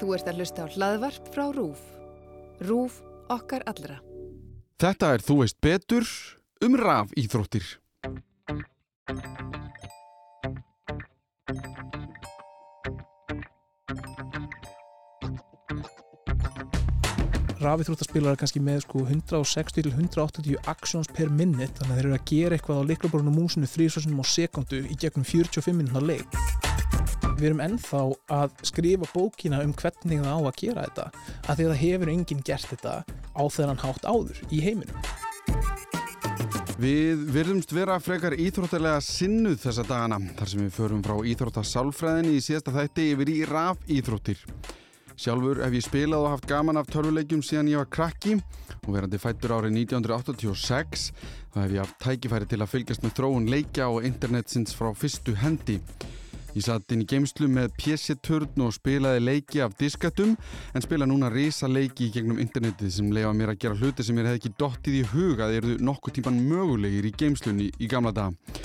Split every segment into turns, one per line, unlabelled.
Þú ert að hlusta á hlaðvarp frá RÚF. RÚF okkar allra.
Þetta er Þú veist betur um raf íþróttir.
rafíþróttaspilar er kannski með sko 160 til 180 actions per minute þannig að þeir eru að gera eitthvað á liklaborunum músinu þrýsvarsunum á sekundu í gegnum 45 minúna leik við erum ennþá að skrifa bókina um hvernig það á að gera þetta að því að það hefur enginn gert þetta á þennan hátt áður í heiminum
Við virðumst vera frekar íþróttalega sinnuð þessa dagana þar sem við förum frá íþróttasálfræðinni í síðasta þætti yfir í raf íþróttir Sjálfur hef ég spilað og haft gaman af törfuleikjum síðan ég var krakki og verandi fættur árið 1986 þá hef ég haft tækifæri til að fylgjast með þróun leikja og internetsins frá fyrstu hendi. Ég satt inn í geimslu með PC-turn og spilaði leiki af diskatum en spila núna risa leiki gegnum internetið sem leifa mér að gera hluti sem mér hef ekki dottið í huga þegar þau nokkuð típan mögulegir í geimslunni í gamla daga.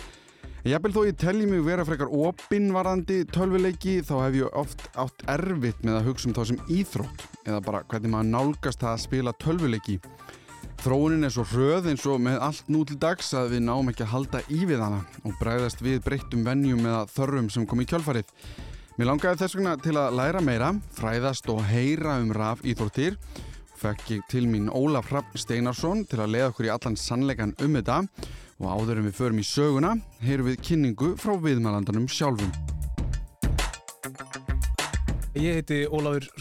Jafnvel þó ég telli mig vera frekar opinvarandi tölvuleiki þá hef ég oft átt erfitt með að hugsa um þá sem íþrótt eða bara hvernig maður nálgast það að spila tölvuleiki. Þróunin er svo hröð eins og með allt nú til dags að við náum ekki að halda í við hana og bregðast við breyttum vennjum eða þörrum sem kom í kjálfarið. Mér langaði þess vegna til að læra meira, fræðast og heyra um raf íþróttir fekk ég til mín Ólaf Rapp Steinarsson til að leiða okkur í allan sannleikan um þetta og áður en við förum í söguna heyrum við kynningu frá viðmælandanum sjálfum.
Ég heiti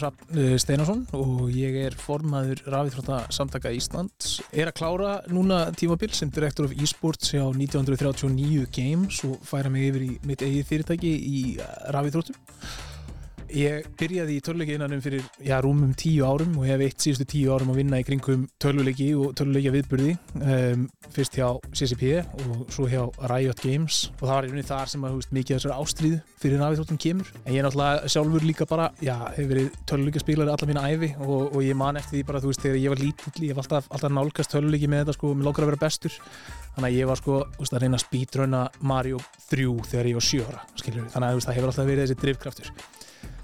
Rapp eh, Steinarsson og ég er formaður Rafíþrótta samtaka Íslands. Er að klára núna tímabill sem direktor of e-sports á 1939 Games og færa mig yfir í mitt eigið fyrirtæki í Rafíþróttum. Ég byrjaði í töluleiki innanum fyrir já, rúmum tíu árum og hef eitt síðustu tíu árum að vinna í kringum töluleiki og töluleikja viðburði um, fyrst hjá CCP og svo hjá Riot Games. Og það var einhvern veginn þar sem að veist, mikið þessar ástríð fyrir náviðþróttum kemur. En ég er náttúrulega sjálfur líka bara já, hefur verið töluleika spílari alla mína æfi og, og ég man eftir því bara þú veist þegar ég var lítill ég var alltaf, alltaf nálgast töluleiki með þetta sko, mér lókar að vera bestur. Þannig að ég var sko veist, að reyna að spítröna Mario 3 þegar ég var 7 ára þannig að veist, það hefur alltaf verið þessi drivkraftur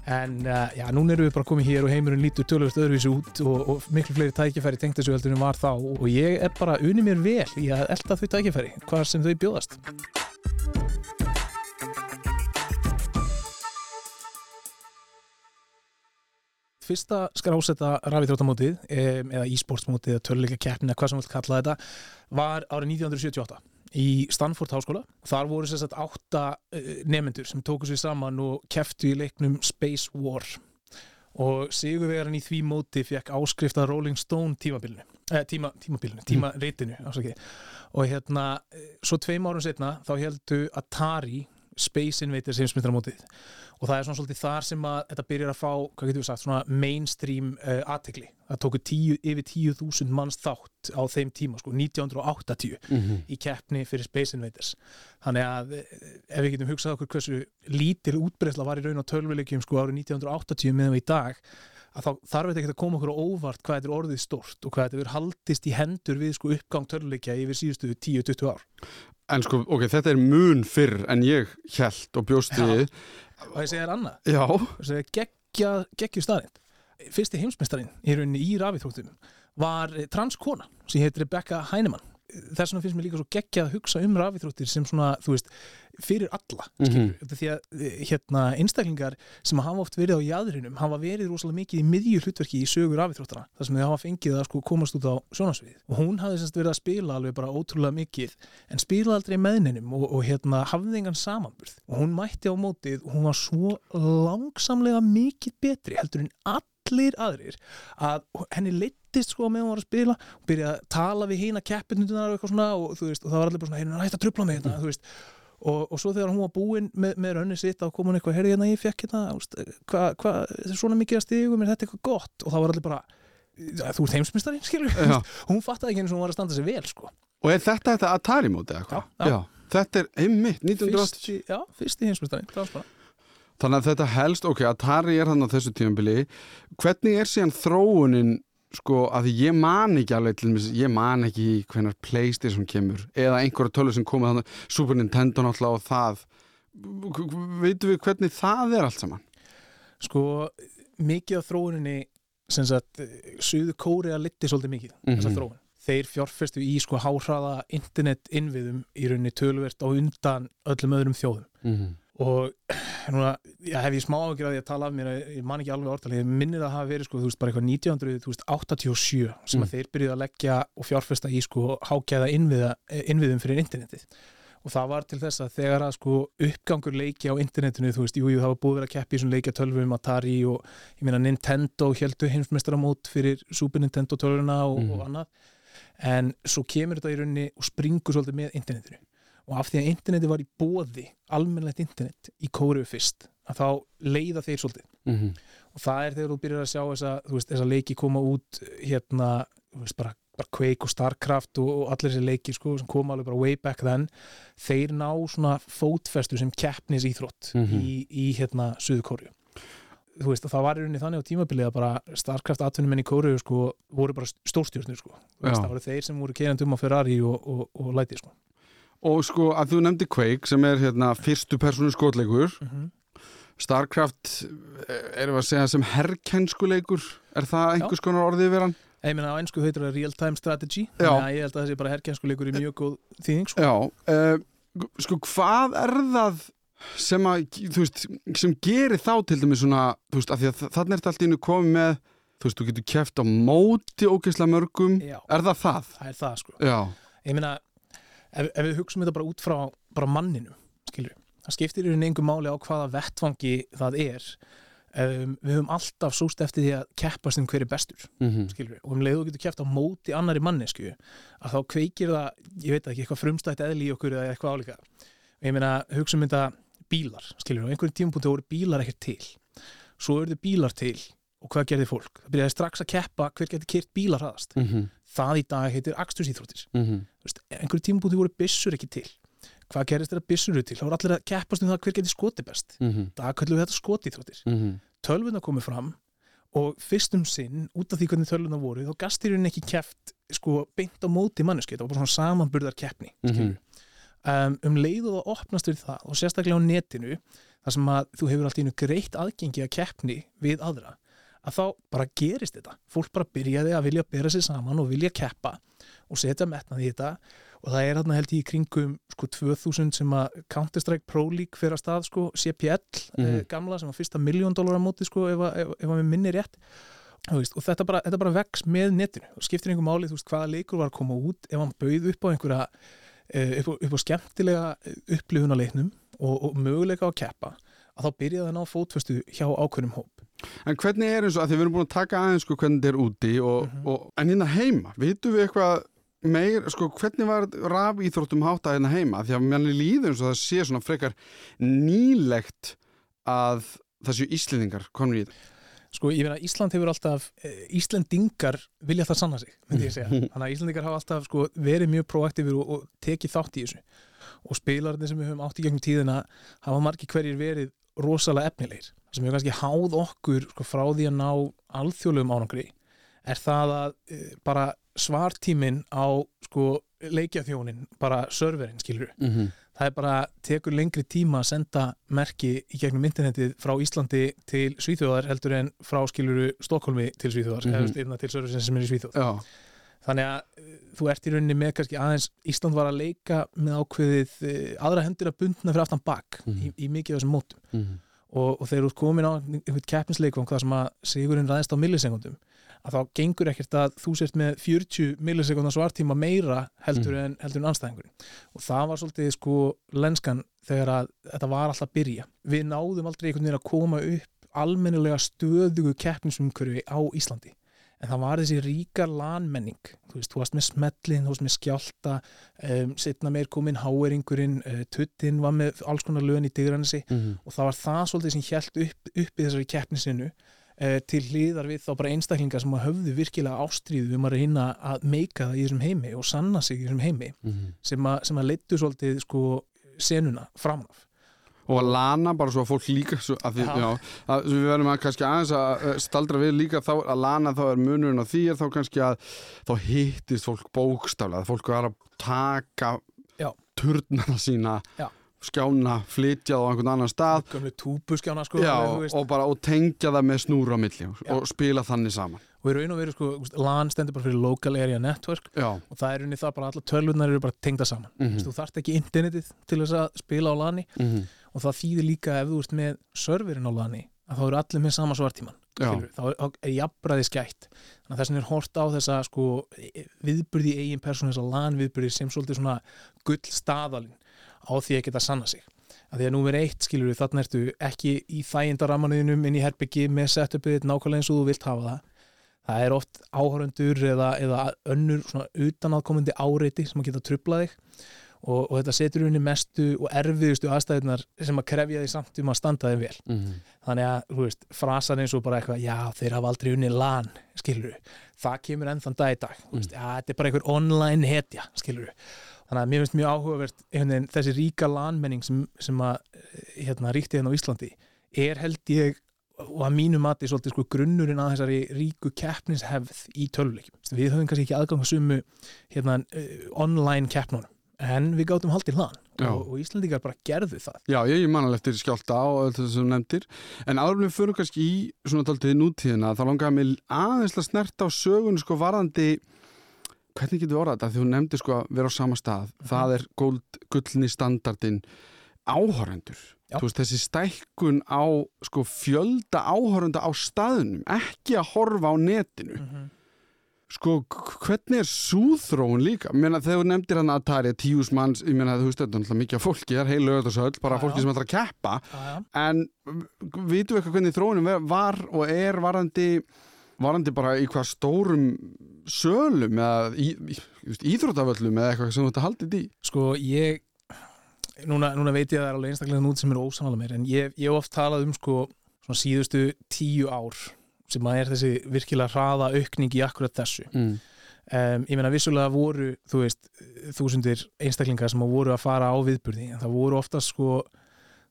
en uh, já, núna erum við bara komið hér og heimurinn lítur tölvöld öðruvísi út og, og miklu fleiri tækifæri tengt þessu heldur en var þá. Og ég er bara unni mér vel í að elda þau tækifæri, hvað sem þau bjóðast. Fyrsta skrásetta rafíþróttamótið eða e-sportsmótið eða töluleika keppin eða hvað sem við vilt kalla þetta var árið 1978 í Stanford háskóla. Þar voru sérstaklega átta uh, nefnendur sem tóku sér saman og keftu í leiknum Space War og Sigurvegarinn í því móti fekk áskrift að Rolling Stone tímabilinu, eh, tíma, tímabilinu, tímaritinu mm. og hérna svo tveim árum setna þá heldu Atari Space Invaders heimsmyndaramótið og það er svona svolítið þar sem að þetta byrjar að fá, hvað getur við sagt, svona mainstream uh, aðtegli. Það tóku tíu, yfir 10.000 manns þátt á þeim tíma, sko, 1980 mm -hmm. í keppni fyrir Space Invaders. Þannig að eh, ef við getum hugsað okkur hversu lítil útbreyðsla var í raun og tölvuleikjum sko árið 1980 meðan við í dag, að þá þarf þetta ekki að koma okkur á óvart hvað þetta er orðið stort og hvað þetta er haldist í hendur við sko uppgang tölvuleikja yfir síðustu 10-20 ár.
En sko, ok, þetta er mun fyrr en ég held og bjóst við.
Og ég segja þér annað.
Já.
það er geggja, geggju staðrind fyrsti heimsmeistarin í rauninni í rafíþróttum var transkona sem heit Rebecca Heinemann þess vegna finnst mér líka svo geggja að hugsa um rafíþróttir sem svona, þú veist, fyrir alla mm -hmm. því að hérna einstaklingar sem hafa oft verið á jæðrinum hafa verið rosalega mikið í miðju hlutverki í sögur rafíþróttara, þar sem þau hafa fengið að sko komast út á sjónasvið og hún hafði semst verið að spila alveg bara ótrúlega mikið en spila aldrei meðninum og, og hérna hafði engan samanburð. Og hún mætti á mótið og hún var svo langsamlega mikið betri heldur en allir aðrir að henni leitt meittist sko meðan hún var að spila. Og byrjaði að tala við hína keppinundunar og og og það var allir bara svona hérna hægt að tröfla mig þetta þú veist. Og, og svo þegar hún var búinn með, með rönni sitt á komun eitthvað herri hérna ég fekk hérna hvað hva, svona mikið að stígu mér þetta eitthvað gott? Og það var allir bara þú ert heimsmyndstari skilur hún fattaði ekki eins og hún var að standa sig vel sko.
Og er þetta þetta Atari móti eitthvað? Þetta er einmitt 1980
Já, fyrsti heimsmyndstari
Þannig að þetta helst, ok, Atari er hann á þessu tímanbili hvernig er síðan þróunin sko að ég man ekki alveg til dæmis, ég man ekki hvernar Playstation kemur eða einhverja tölur sem komið þannig, Super Nintendo náttúrulega og það veitu við hvernig það er allt saman?
Sko mikið af þróuninni sem sagt, Suðu Kórea liti svolítið mikið mm
Mhm.
þróun þeir fjárfestu í sko háhraða internet innviðum í rauninni tölvert á undan öllum öðrum þjóðum
Mhm.
Og núna, já, hef ég smá ágjör að ég að tala af mér, ég man ekki alveg orðalið ég minnir að hafa verið sko, þú veist, bara eitthvað 1987 sem að
Mm.
þeir byrjuði að leggja og fjárfesta í sko hágæða innviða, eh, innviðum fyrir internetið og það var til þess að þegar að sko uppgangur leiki á internetinu, þú veist, jú, jú, það var búið að að keppi í svona leikja tölvum, Atari og ég meina Nintendo heldu heimsmeistaramót fyrir Super Nintendo tölvuna og,
Mhm.
og annað en svo kemur þetta í rauninni og springur svolítið með internetinu og af því að interneti var í bóði almennlegt internet í kóru fyrst að þá leiða þeir svolítið
Mhm.
og það er þegar þú byrjar að sjá þessa, veist, þessa leiki koma út hérna, veist, bara, bara Quake og Starcraft og, og allir þessi leiki sko, sem koma alveg bara way back then þeir ná svona fótfestu sem keppnis íþrótt
Mhm.
í, í hérna Suðu Kóru þú veist, það var í rauninni þannig á tímabilið að bara Starcraft atvinnumenn í Kóru sko, voru bara stórstjórnir sko. Veist, það voru þeir sem voru kerandum á Ferrari og, og, og læti sko.
Og sko að þú nefndi Quake sem er hérna fyrstu personu skotleikur
mm -hmm.
Starcraft eh, erum við að segja sem herrkennskuleikur er það einhvers konar orðið hann?
Ég meina á einsku heitir það real time strategy
Já.
þannig að ég held að það sé bara herkjænskuleikur í mjög góð þýðing sko.
Já, uh, sko hvað er það sem að, þú veist, sem gerir þá til dæmis svona, þú veist, af því að þannig er þetta allt í innu komið með, þú veist, þú getur keft á móti ógeðslega mörgum,
Já.
er það það?
það er það sko
Já,
ég meina, ef, ef við hugsaum þetta bara út frá bara manninu, skilur það skiptir í engu máli á hvaða vettfangi það er. Um, við höfum alltaf súst eftir því að keppast um hver er bestur,
mm
skilur og um leið þú getur keppt á móti annari mannesku að þá kveikir það, ég veit ekki, eitthvað frumstætt eðli í okkur eða eitthvað álíka. Og ég meina, hugsaum þetta bílar skilur, og einhverjum tímapunktu voru bílar ekkert til. Svo eru bílar til og hvað gerði fólk? Það byrjaði strax að keppa hver getur kyrt bílar hraðast
-hmm.
það í dag heitir akstursýþróttir
Mm
veist, einhverju tímabúti voru byssur ekki til hvað gerist þegar byssur eru til þá voru allir að keppast um það hver getur skoti best
-hmm.
það kallum við þetta skotíþróttir
-hmm.
tölvuna komið fram og fyrstum sinn, út af því hvernig tölvuna voru þá gastirinn ekki keppt sko, beint á móti manneski, það var bara svona samanburðar keppni
Mhm.
um, um leið og það opnast við það og sérstaklega á netinu þar sem að þú hefur alltaf einu greitt aðgengi að keppni við aðra að þá bara gerist þetta. Fólk bara byrjaði að vilja bera sig saman og vilja keppa og setja metnað í þetta. Og það er þarna held ég í kringum sko 2000 sem að Counter-Strike Pro League fyrir að stað sko CPL
Mhm.
eh, gamla sem var fyrsta miljón dólar á móti sko ef, að- ef, ef að við minni rétt. Og, veist, og þetta, bara, þetta bara vex með netinu. Og skiptir einhver máli þú veist hvaða leikur var að koma út ef hann bauð upp á einhverja eh, upp á, upp á skemmtilega upplifun á leiknum og, og möguleika á að keppa að þá byrjaði hann á fótfestu hjá ákveðnum hóp
En hvernig er eins og að því við erum búin að taka aðeins sko hvernig þetta er úti og,
Mhm.
og en hérna heima, vitum við eitthvað meir, sko hvernig var raf íþróttum hátta hérna heima, því að manni líður eins og það sé svona frekar nýlegt að það séu íslendingar komin í þetta.
Sko, ég meina, Ísland hefur alltaf, eh, Íslendingar vilja það sanna sig, myndi ég segja. Þannig að Íslendingar hafa alltaf sko, verið mjög proaktífur og, og tekið þátt í þessu. Og spilarnir sem við höfum átt í gegnum tíðina hafa margir hverjir verið rosalega efnilegir. Sem hefur kannski háð okkur sko, frá því að ná alþjóðlegum ánangri er það að e, bara svartíminn á sko, leikjaþjónin, bara serverinn, skilur
Mm -hmm.
það er bara tekur lengri tíma að senda merki í gegnum internetið frá Íslandi til Svíþjóðar heldur en frá skiluru Stokkólmi til Svíþjóðar
Mhm.
eða veist, einna til Sörfisins sem er í Svíþjóð
Já,
þannig að eh, þú ert í rauninni með kannski aðeins Ísland var að leika með ákveðið eh, aðra hendur að bundna fyrir aftan bak
Mhm.
í, í mikið af þessum mótum.
Mm
og, og þegar þú ert komin á einhvern keppnisleikvang það sem að sigurinn ræðist á millisekundum að þá gengur ekkert að þú sért með 40 millisekundar svartíma meira heldur
Mhm.
en, heldur en anstæðingurinn og það var svolítið sko lenskan þegar að þetta var alltaf að byrja. Við náðum aldrei einhvern veginn að koma upp almennilega stöðugu keppnisumhverfi á Íslandi en það var þessi ríka lanmenning. Þú veist, þú varst með smellin, þú varst með skjálta um, setna meir kominn háeringurinn, uh, tuttin var með alls konar lögn í digranesi
-hmm.
og það var það svolítið sem hjælt upp, upp í þessari keppnisinu eh, til hlýðar við þá bara einstaklingar sem höfðu virkilega ástríðu um að reyna að meika það í þessum heimi og sanna sig í þessum heimi sem að, sem að leittu svolítið sko senuna framaf
og að lana bara svo að fólk líka svo að því,
Já.
já. að, svo við verðum að kannski aðeins að staldra við líka þá að lana þá er munurinn á því er þá kannski að þá hittist fólk bókstaflega fólk var að taka
Já.
turnana sína
Já.
skjána flytjað á einhvern annan stað
gömlu túbuskjána sko
og bara og tengja það með snúra á milli og, spila þannig saman
og í raun og veru sko, LAN stendur bara fyrir Local Area Network
Já,
og það er rauninni það bara alla tölvunar eru bara tengda saman mm. þú þarft ekki internetið til þess að spila á LANi
mhm,
og það þýðir líka ef þú ert með serverin á LANi að þá eru allir með sama svartíman þá er, er jafnbræði skætt þannig að þess vegna er hort á þessa sko, viðburði í eigin persónu þessa LAN viðburði sem svolítið svona gull staðalinn á því að geta sanna sig. Að því að númer eitt skilur við þarna ertu ekki í þægindarammanuðinum inn í herbyggi með setupið nákvæmlega eins og þú vilt hafa það. Það er oft áhörundur eða, eða önnur svona utanaðkomandi áreiti sem að geta trublað þig og, og þetta setur unni mestu og erfiðustu aðstæðunar sem að krefja því samt um að standa þeim vel.
Mhm,
þannig að, þú veist, frasan eins og bara eitthvað, já, þeir hafa aldrei unni LAN skilur það kemur enn þann dag í dag. Mm. veist, já, þetta er bara einhver online hetja skilur þannig að mér finnst mjög áhugavert veginn, þessi ríka LAN-menning sem, sem að, eh, hérna, ríkti hérna á Íslandi er held ég og að mínu mati svolítið sko grunnurinn að þessari ríku keppnishefð í töluleikjum við höfum kannski ekki aðgang hérna, uh, online keppnunum en við gátum haldið LAN
Já.
og, og Íslandingar bara gerðu það.
Já, ég, ég man alveg eftir skjálta á þetta sem nefndir. En áður við fyrir kannski í svona taldið nútíðina þá langaði mig aðeins að snerta á sögun sko varðandi hvernig getur við orðað þetta? Því þú nefndir sko að vera á sama stað.
Mhm.
það er góld, gullni standardin veist þessi stækkun á sko fjölda áhörenda á staðnum ekki að horfa á netinu sko hvernig er súþróun líka? Ég meina þegar þú nefndir hann Atari tíus manns, ég meina þú veist þetta er náttúrulega mikið af fólki, það er heil lögðarsöld bara fólki sem ætlar að keppa. En vitum við eitthvað hvernig þróunum var- og er varandi varandi bara í hvað stórum sölum eða í, í, í, íþróttavöllum eða eitthvað sem þú ætti haldið í
Sko ég núna, núna veit ég að það er alveg einstaklega nút sem eru ósamála mér en ég ég hef oft talað um sko svona síðustu tíu ár sem að er þessi virkilega hraða aukning í akkurat þessu
mm.
um, ég meina vissulega voru þú veist þúsundir einstaklingar sem voru að fara á viðburði en það voru oftast sko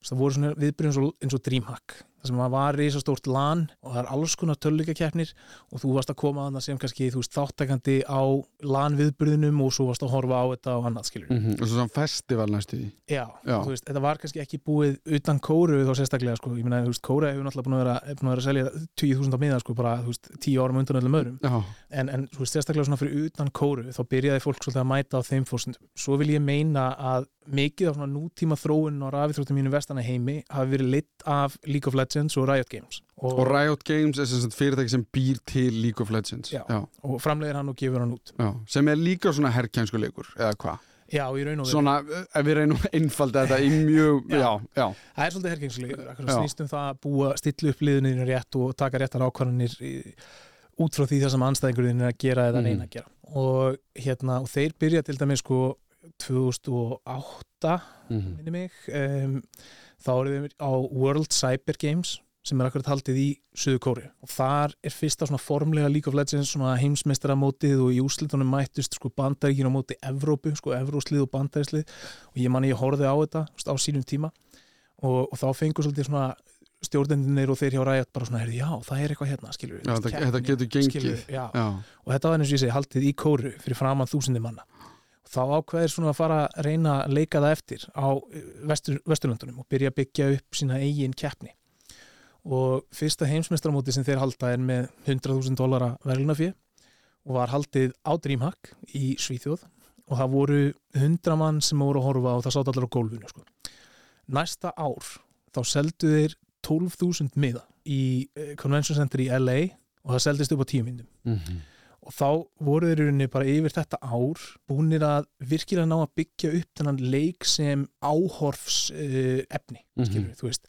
það voru svona viðburði eins og, eins og Dreamhack það sem var risastórt LAN og það er alls konar töluleikakeppnir og þú varst að koma að það sem kannski þú veist þáttakandi á LAN viðburðinum og svo varst að horfa á þetta og annað skilur
Mm og svo svona festival næstu því.
Já,
Já.
þú veist, þetta var kannski ekki búið utan kóru þá sérstaklega, sko, ég meina, þú veist, kóra hefur náttúrulega búin að vera, er búin að vera að selja 20.000 á miða, sko, bara, þú veist, 10 árum undan öllum öðrum, en, en þú veist, sérstaklega svona fyrir utan kóru, þá byrjaði fólk svolítið að mæta á þeim fórsendum. Svo vil ég meina að mikið af svona nútíma þróun og rafithróttum mínu vestana heimi hafi verið lit af League of Legends og Riot Games og,
og Riot Games er sem sagt fyrirtæki sem býr til League of Legends
Já.
Já,
og framleiðir hann og gefur hann út.
já. sem er líka svona herrkjænsku leikur eða hvað
Já, í raun og veru.
Svona, ef við reynum að einfalda þetta í mjög,
Já.
já,
Það er svolítið hergengslegur,
Já.
akkur snýst um það að búa, stilla upp liðunir rétt og taka réttar ákvarðanir út frá því það sem anstæðingurinn er að gera eða neina að gera. Og, hérna, og þeir byrja til dæmis sko 2008,
mm.
minni mig, um, þá eru þeir á World Cyber Games sem er akkurat haldið í Suðu Kóri og þar er fyrsta svona formlega League of Legends svona heimsmeistaramótið og í úslitunum mættust sko bandaríkin á móti Evrópu, sko Evróslið og bandaríslið og ég manni ég horfði á þetta á sínum tíma og, og þá fengur svolítið svona stjórnendinir og þeir hjá ræðat bara svona, já, það er eitthvað hérna, skilur
Já, þetta- getur gengið.
já.
já.
og þetta var eins og ég segi, haldið í kóru fyrir framann þúsindi manna þá ákveðir svona að fara að reyna að leika það eftir á eh, vestur, Vesturlöndunum og byrja að byggja upp sína eigin keppni. Og fyrsta heimsmeistaramóti sem þeir halda er með 100.000 dólara verðlunafið og var haldið á Dreamhack í Svíþjóð og það voru 100 mann sem voru að horfa og það sátt allir á gólfinu sko. næsta ár þá seldu þeir 12.000 miða í eh, Convention Center í LA og það seldist upp á 10 myndum.
Mm
og þá voru þeir í rauninni bara yfir þetta ár búinir að virkilega ná að byggja upp þennan leik sem áhorfs uh, efni
Mhm.
skilur, þú veist.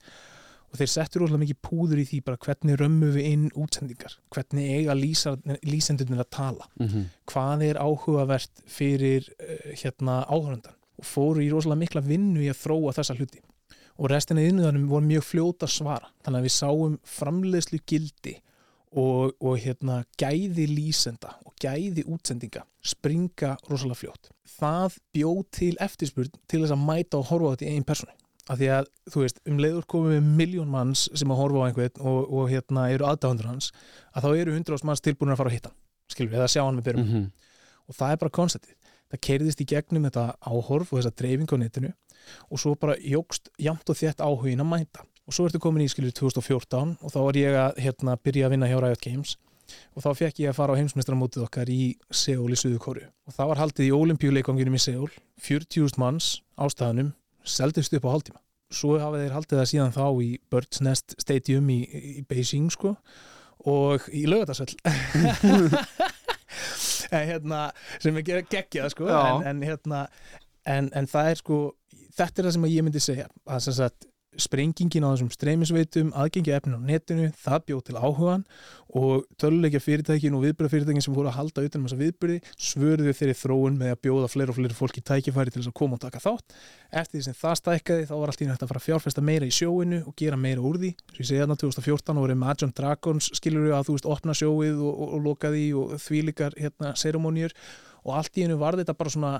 Og þeir settur rosalega mikið púður í því bara hvernig römmu við inn útsendingar? Hvernig eiga lýsa, lýsendurnir að tala?
-hmm.
hvað er áhugavert fyrir uh, hérna áhörundan og fóru í rosalega mikla vinnu í að þróa þessa hluti. Og restina innuðanum voru mjög fljóta svara. Þannig að við sáum framleiðslu gildi og, og hérna gæði lýsenda og gæði útsendinga springa rosalega fljótt. Það bjóð til eftirspurn til þess að mæta og horfa á þetta í einn personu af því að, þú veist, um leiður komum við miljón manns sem að horfa á einhvern og, og hérna eru aðdáðundur hans að þá eru hundra manns tilbúin að fara að hitta hann, skilur við, eða sjá hann með byrjum.
Mm
og það er bara konceptið það keiriðist í gegnum þetta áhorf og þessa dreifing á netinu og svo bara jógst jamt og þétt áhugin að mæta og svo ertu komin í skilur 2014 og þá var ég að hérna, byrja að vinna hjá Riot Games. Og þá fekk ég að fara á heimsmeistramótið okkar í Seúl í Suðukóru og það var haldið í olimpíuleikonginum í Seúl 40.000 manns ástæðanum seldist upp á hálftíma. Svo hafa þeir haldið það síðan þá í Birds Nest Stadium í, í Beijing sko og í lögatarsöll hérna sem er geggjað sko en, en hérna en, en það er sko þetta er það sem ég myndi segja að sem sagt sprengingin á þessum streymisveitum, aðgengi efnin á netinu, það bjóð til áhugan og töluleikja fyrirtækin og viðbyrða fyrirtækin sem voru að halda utanum þessa viðbyrði svörðu þeirri þróun með að bjóða fleiri og fleiri fólki tækifæri til þess að koma og taka þátt. Eftir því sem það stækkaði þá var allt í nætt að fara að fjárfesta meira í sjóinu og gera meira úr því. Sem ég segja þarna 2014 voru Magic Dragons skilur við að þú veist opna sjóið og, og, og loka því og þvílikar hérna, og allt í einu var þetta bara svona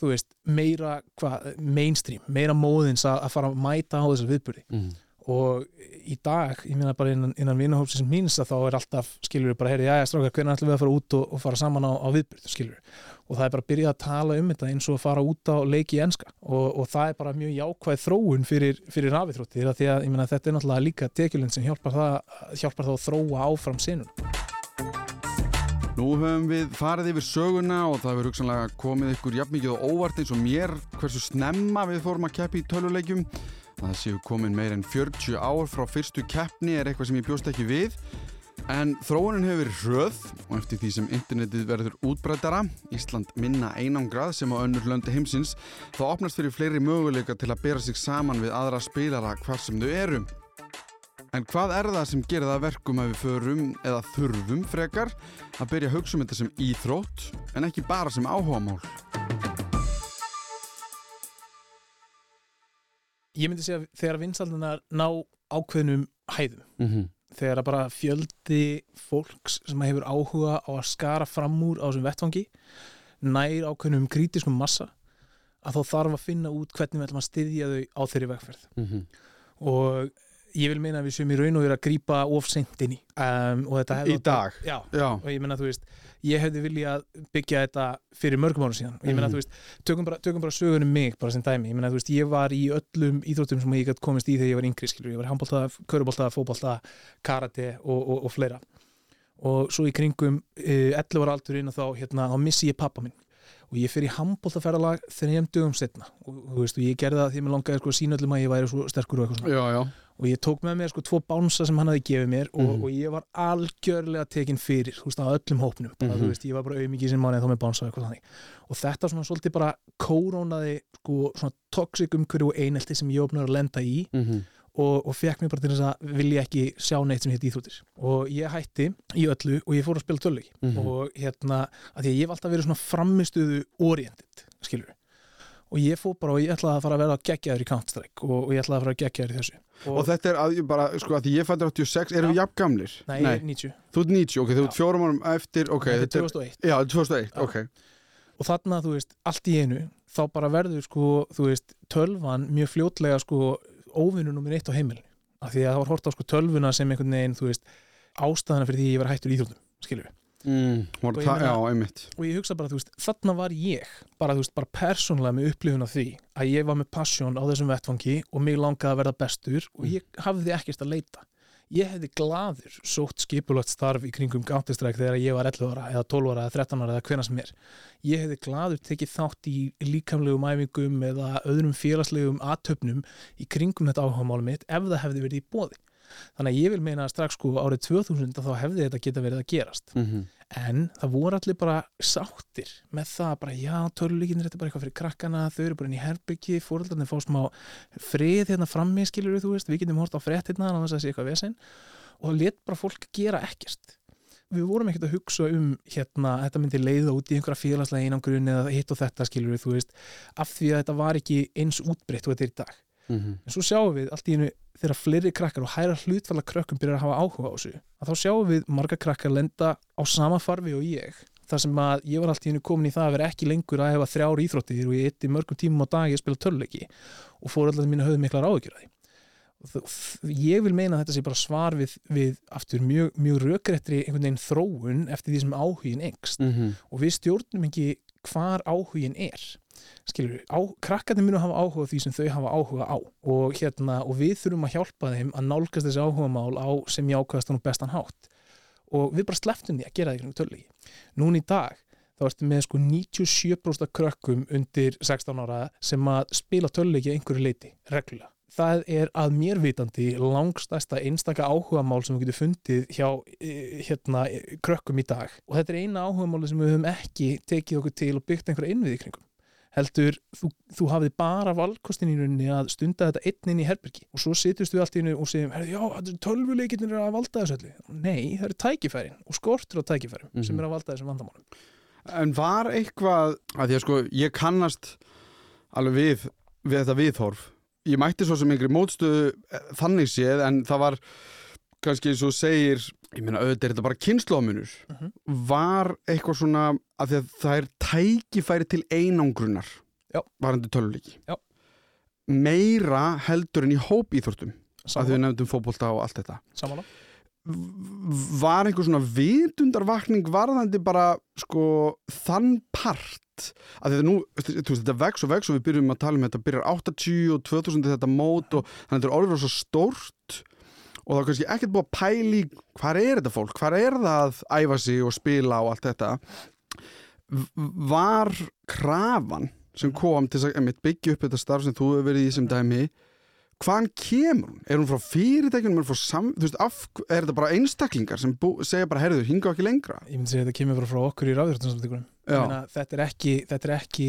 þú veist, meira hva, mainstream, meira móðins að, að fara að mæta á þessar viðbúri mm. og í dag, ég meina bara innan, innan vinahópsins míns að þá er alltaf, skilur við bara, heyri, já, já, strákar, hvernig ætlum við að fara út og, og fara saman á, á viðbúri, skilur við og það er bara að byrja að tala um þetta eins og að fara út á leiki í enska. Og, og það er bara mjög jákvæð þróun fyrir, fyrir rafithróttir því að ég meina þetta er náttúrulega líka tekjulinn sem hjálpar það, hjálpar það að þróa áfram sinun
Nú höfum við farið yfir söguna og það hefur hugsanlega komið ykkur jafn mikið og óvart eins og mér hversu snemma við fórum að keppi í töluleikjum. Það séu komin meir en 40 ár frá fyrstu keppni er eitthvað sem ég bjóst ekki við. En þróunin hefur hröð og eftir því sem internetið verður útbrættara, Ísland minna einangrað sem á önnur löndi heimsins, þá opnast fyrir fleiri möguleika til að bera sig saman við aðra spilara hvar sem þau eru. En hvað er það sem gerir það verkum að við förum eða þurfum frekar að byrja að hugsa um þetta sem íþrótt en ekki bara sem áhugamál?
Ég myndi segja að þegar vinsaldunar ná ákveðnum hæðum, mm -hmm. þegar bara fjöldi fólks sem hefur áhuga á að skara fram úr á þessum vettfangi, nær ákveðnum krítiskum massa, að þá þarf að finna út hvernig við ætlum að styðja þau á þeirri vegferð. Mm -hmm. Og ég vil meina að við sem í raun og vera að grýpa ofsendinni um,
í dag?
Já, já. og ég meina að þú veist ég hefði viljað byggja þetta fyrir mörgum árum síðan. Og ég meina að þú veist, tökum bara, tökum bara sögunum mig bara sem dæmi, ég meina að þú veist, ég var í öllum íþróttum sem ég gæti komist í þegar ég var yngri skilur, ég var handbóltað, körubóltað, fóbóltað karate og, og, og fleira. Og svo í kringum eh, 11 ára aldurinn og þá hérna, þá missi ég pappa minn. Og ég fyrir handbóltaferðalag þrejum dögum setna og þú veist, og ég gerði það því að mér langaði sko, sína öllum að ég væri svo sterkur og eitthvað svona.
Já, já
og ég tók með mér sko tvo bánsa sem hann hafi gefið mér og, mm. og ég var algjörlega tekinn fyrir, þú veist, á öllum hópnum bara, mm -hmm. þú veist, ég var bara auðmikið sem manni þá með bánsa og, og þetta svona svolítið bara kórónaði sko svona toxic umhverju og einelti sem ég opnaði að lenda í mm -hmm. og, og fekk mér bara til þess að vilja ekki sjá neitt sem hétt íþróttir og ég hætti í öllu og ég fór að spila tölviki -hmm. og hérna, að ég var alltaf verið svona framistuðu oriented, skilur og ég fór bara og ég ætlaði að fara að vera geggjaður í Counter-Strike og, og ég ætlaði að fara geggjaður í þessu.
Og, og þetta er að, bara, sko, að ég fættir 86, erum við jafn gamlir?
Nei, Nei, ég er 90
Þú ert 90, ok, þú ert fjórum árum eftir
okay, Þetta er 2001
Já, 2001, já. ok.
Og þarna, þú veist, allt í einu þá bara verður, sko, þú veist tölvan mjög fljótlega, sko óvinnu nummer eitt á heimilinu. Af því að það var hort á, sko, tölvuna sem einhvern veginn, þú veist ástæðana fyrir því ég var hættur íþjóðnum, skilur við
Mm, og, ég meina, já,
og ég hugsa bara, þú veist, þarna var ég bara, þú veist, bara persónlega með upplifun af því að ég var með passjón á þessum vettfangi og mig langaði að verða bestur og mm. ég hafði ekkert að leita. Ég hefði gladur sótt skipulagt starf í kringum gáttistræk þegar ég var 11 ára eða 12 ára eða 13 ára eða hvena sem er. Ég hefði gladur tekið þátt í líkamlegum æfingum eða öðrum félagslegum aðtöfnum í kringum þetta áhugamálum mitt ef það hefði verið í bóði þannig að ég vil meina að strax sko árið 2000 þá hefði þetta geta verið að gerast. Mm -hmm. en það voru allir bara sáttir með það bara já, töluleikinir þetta er bara eitthvað fyrir krakkana þau eru bara inn í herbyggi, fóröldarnir fá smá frið hérna frammi, skilur þú veist. Við getum hort á frett hérna, þannig að það sé eitthvað vesen. Og það let bara fólk gera ekkert. Við vorum ekkert að hugsa um hérna, þetta myndi leiða út í einhverja félagslega einangrun eða hitt og þetta, skilur þú veist. Af því að þetta var ekki eins útbreytt og þetta er í dag mm -hmm. en svo sjáum við allt í einu þegar fleiri krakkar og hæra hlutfalla krökkum byrjar að hafa áhuga á þessu að þá sjáum við marga krakkar lenda á sama farfi og ég þar sem að ég var allt í einu komin í það að vera ekki lengur að hefa þrjári íþróttir og ég eitt í mörgum tímum á dag ég spila töluleiki og fór alltaf mínu höfðu miklar áhugjur að því ég vil meina að þetta sé bara svar við, við aftur mjög, mjög rökrettri einhvern veginn þróun eftir því sem áhugin engst mm -hmm. og við stjórnum ekki hvar áhugin er. Skilur á, krakkarnir munu hafa áhuga því sem þau hafa áhuga á og, hérna, og við þurfum að hjálpa þeim að nálgast þessi áhugamál á sem jákvæðastan og bestan hátt. Og við bara sleftum því að gera það í tölvleiki núna í dag þá ertu með sko 97% krökkum undir 16 ára sem að spila tölvleiki einhverju leiti, reglulega það er að mér vitandi langstæsta einstaka áhugamál sem við getum fundið hjá e, hérna, krökkum í dag. Og þetta er eina áhugamáli sem við höfum ekki tekið okkur til og byggt einhverja innvið í kringum. Heldur, þú, þú hafið bara valkostin í rauninni að stunda þetta einn inn í herbergi. Og svo sitjumst við allt í hennu og segjum já, tölvuleikinnir er að valda þessu öllu. Nei, það eru tækifærin og skortur á tækifærin mm -hmm. sem er að valda þessum vandamálum.
En var eitthvað, að því að sko ég kannast alveg við, við þetta viðhorf ég mætti svo sem einhverju mótstöðu eh, þannig séð en það var kannski eins og segir ég meina auðvitað er þetta bara kynnslóðmunur uh
Mhm.
-huh. var eitthvað svona að því að það er tækifæri til einangrunar varandi töluleiki meira heldur en í hópíþórtum að því við
Sammála,
nefndum fótbolta og allt þetta
sammála.
Var einhver svona vitundarvakning varðandi bara sko þann part? Að þetta nú, þú veist, þetta vex og vex og við byrjum að tala um þetta byrjar 80 og 2000 þetta mót og þannig að þetta er orðið svo stórt og er kannski ekkert búið að pæli hvað er þetta fólk, hvað er það að æfa sig og spila og allt þetta. Var krafan sem kom til að byggja upp þetta starf sem þú hefur verið í sem dæmi hvaðan kemur hún? Er hún frá fyrirtækjunum, er hún frá sam... Þú veist, af, er þetta bara einstaklingar sem bú, segja bara, herðu, hinga ekki lengra?
Ég myndi segja að þetta kemur frá, frá okkur í ráðjörðunsamtíkunum
Já,
þetta er ekki, þetta er ekki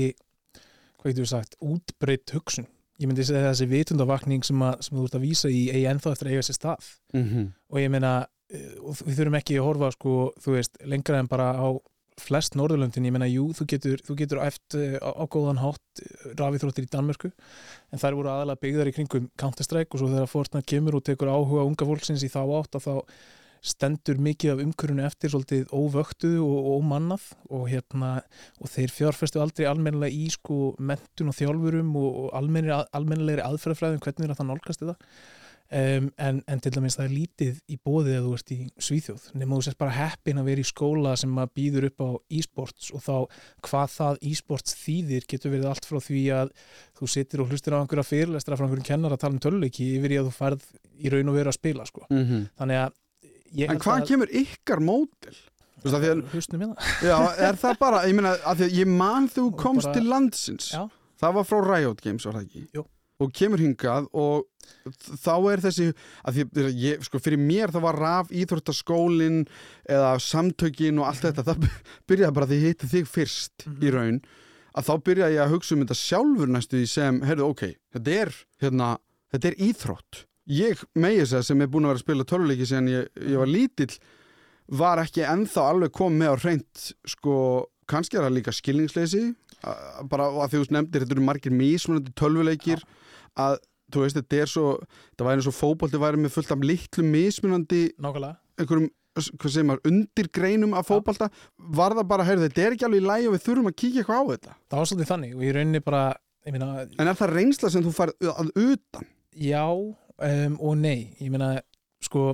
hvað getur við sagt, útbreytt hugsun. Ég myndi segja þessi vitundavakning sem, að, sem þú ert að vísa í eigi ennþá eftir að eiga sér stað.
Mm
og ég meina, eh, við þurfum ekki að horfa sko, þú veist, lengra en bara á flest Norðurlöndin, ég meina, jú, þú getur þú getur æft eh, á, á góðan hátt rafíþróttir í Danmörku en þær voru aðalega byggðar í kringum Counter-Strike og svo þegar Fortnite kemur og tekur áhuga unga fólksins í þá átt að þá stendur mikið af umkörunu eftir svolítið óvöktuð og, ómannað og hérna og þeir fjárfestu aldrei almennilega í sko mentun og þjálfurum og, almennilegri, aðferðafræðum hvernig er að það nálgast þetta um, en, en til dæmis það er lítið í bóðið að þú ert í Svíþjóð nema þú sést bara heppin að vera í skóla sem að býður upp á e-sports og þá hvað það e-sports þýðir getur verið allt frá því að þú sitir og hlustir á einhverja fyrirlestra frá einhverjum kennar að tala um töluleiki yfir í að þú færð í raun og veru að spila sko. þannig að
En
held
hvaðan
að-
kemur ykkar mótil? Já, er það bara, ég að ég man þú komst
bara-
til landsins
Já.
Það var frá Riot Games, var það ekki?
Jú.
Og kemur hingað og þá er þessi, ég, sko, fyrir mér það var raf íþróttaskólin eða samtökin og allt þetta, það byrjaði bara því ég hitti þig fyrst
Mhm.
í raun, að þá byrjaði ég að hugsa um þetta sjálfur næstu því sem, heyrðu, ok, þetta er, hérna, þetta er íþrótt. Ég, megi þess að sem er búin að vera að spila töluleiki síðan ég, ég var lítill, var ekki ennþá alveg komið með á reynd, sko, kannski er það líka skilningsleysi, að- bara að því þú nefndir, þetta eru margir mismunandi tölvuleikir, að þú veist, þetta er svo, það væri eins og fótbolti væri með fullt af litlum mismunandi
Nákvæmlega
einhverjum, hvað segir maður, undirgreinum af fótbolta, var það bara, heyrðu, þetta er ekki alveg í lægi og við þurfum að kíkja eitthvað á þetta.
Það var svolítið þannig og í rauninni bara ég meina,
En er það reynsla sem þú farið að utan?
já um, og nei, ég meina sko,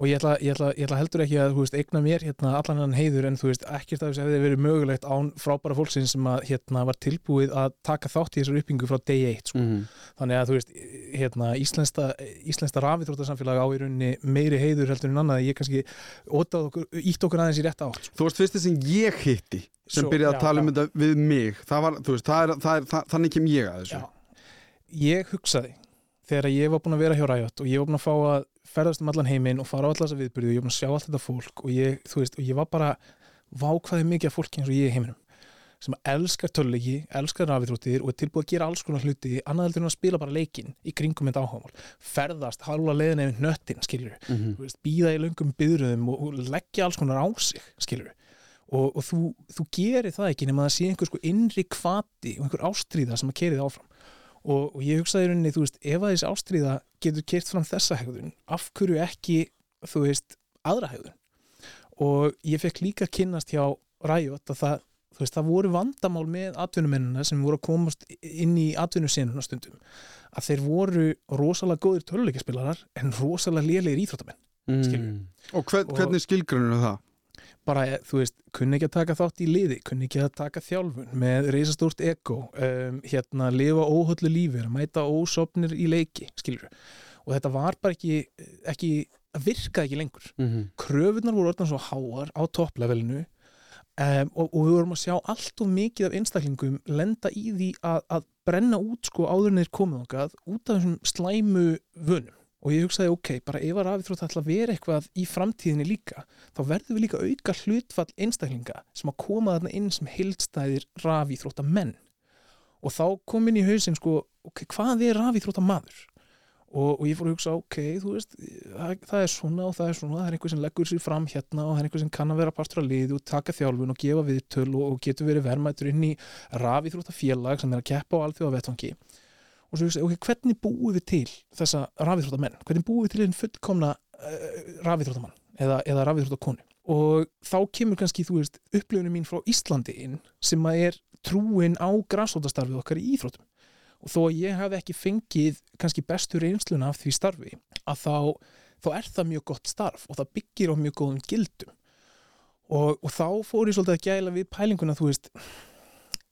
og ég ætla, ég, ætla, ég ætla heldur ekki að veist, eigna mér hérna allan hann heiður en þú veist, ekkert af þessu hefði verið mögulegt án frábæra fólksins sem að hérna var tilbúið að taka þátt í þessar uppbyggingu frá day 1 sko.
Mm.
þannig að þú veist, hérna íslenska, rafitrótarsamfélag á í rauninni meiri heiður heldur en annað, ég kannski okkur, ítt okkur aðeins í rétt átt sko.
Þú varst fyrsti sem ég hitti sem
Svo,
byrjaði að
já,
tala um þetta við mig það var, veist, það er, það er, það, þannig kem ég að þessu
Já. Ég hugsaði þegar ég var búin að vera hjá Riot og ég var búin að fá að ferðast um allan heiminn og fara á allar þessa viðbyrðu og ég var búin að sjá allt þetta fólk og ég, þú veist, og ég var bara vákvæði mikið af fólki eins og ég í heiminum sem elskar töluleiki, elskar rafitróttir og er tilbúið að gera alls konar hluti annað heldur en að spila bara leikinn í kringum þetta áhugamál. Ferðast, halva leiðin ef nöttin skilur,
mm -hmm.
þú veist, býða í löngum byðröðum og, og leggja alls konar á sig skilur og, og þú, þú gerir það ekki nema að sé einhver sko innri kvati og einhver ástríða sem að keri það áfram og, og ég hugsaði rauninni, þú veist, ef að þessi ástríða getur kert fram þessa hegðun af hverju ekki, þú veist aðra hegðun og ég fekk líka kynnast hjá Riot að það, þú veist, það voru vandamál með atvinnumennina sem voru að komast inn í atvinnusenuna stundum að þeir voru rosalega góðir töluleikaspilarar en rosalega lélegir íþróttamenn skilur.
Og, hvern,
Og-
hvernig skilgrunir það?
Bara, eh, þú veist, kunni ekki að taka þátt í liði, kunni ekki að taka þjálfun með reysastórt ego um, hérna, lifa óhöllu lífið mæta ósopnir í leiki, skilur og þetta var bara ekki, ekki að virka ekki lengur.
Mm -hmm.
kröfunar voru orðan svo háar á topplevelinu um, og, og við vorum að sjá allt og mikið af einstaklingum lenda í því að, að brenna út sko áður þeir komið okkar út af þessum slæmu vönum og ég hugsaði ok, bara ef að rafið ætla að vera eitthvað í framtíðinni líka þá verðum við líka auka hlutfall einstaklinga sem að koma þarna inn sem þrótt að menn og þá kom inn í hausin sko, ok, hvað er rafið þrótt að maður og, og ég fór að hugsa, ok, þú veist það, það er svona og það er svona það er einhver sem leggur sér fram hérna og það er einhver sem kann að vera partur að liði og taka þjálfun og gefa viðtöl og, og getur verið vermaður inn í rafíþróttafélag sem er að keppa á alþjóða vettvangi og svo hugsa, ok, hvernig búum við til þessa rafíþróttamenn, hvernig búum við til einn fullkomna uh, eh, rafíþróttamann eða, eða rafíþróttakonu? Og þá kemur kannski, þú veist, upplifunum mín frá Íslandi inn sem að er trúin á græsótastarfið okkar í íþróttum. Og þó ég hef ekki fengið kannski bestur einsluna af því starfi að þá, þá er það mjög gott starf og það byggir á mjög góðum gildum. Og, og þá fór ég svolítið að gæla við pælinguna þú veist,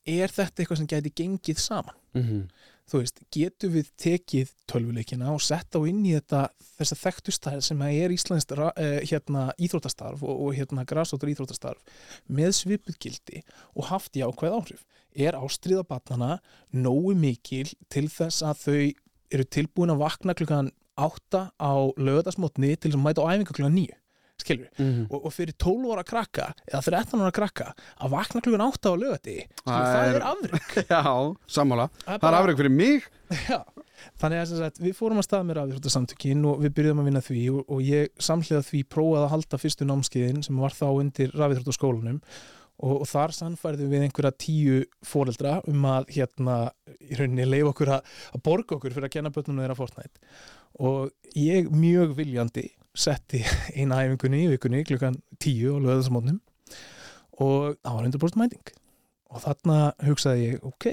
er þetta eitthvað sem gæti gengið saman? Mm -hmm. Þú veist, getur við tekið tölvuleikina og sett á inn í þetta þess að þekktustæð sem er Íslands eh, hérna, íþrótastarf og, og hérna græsóttur íþrótastarf með svipuð gildi og haft jákvæð áhrif? Er ástriða batnana nógu mikil til þess að þau eru tilbúin að vakna klukkan 8 á löðasmotni til þess að mæta á æfinga klukkan 9 skilur, mm -hmm. og, og fyrir 12 ára krakka eða 13 ára krakka að vakna klukkan 8 á lögati það er afrygg
Já, sammála, það er afrygg fyrir mig.
Já, þannig að sagt, við fórum að stað með rafíþróttasamtökin og við byrjuðum að vinna því og, og ég samhliða því prófaði að halda fyrstu námskiðin sem var þá undir rafíþróttaskólanum og, og þar sannfærðum við einhverja tíu fóreldra um að hérna í rauninni leif okkur að, að borga okkur fyrir að kenna börnunum þeirra Fortnite. Og ég mjög viljandi setti eina æfingunni í vikunni klukkan tíu á löðasamotnum og það var 100% mæting. Og þarna hugsaði ég ok,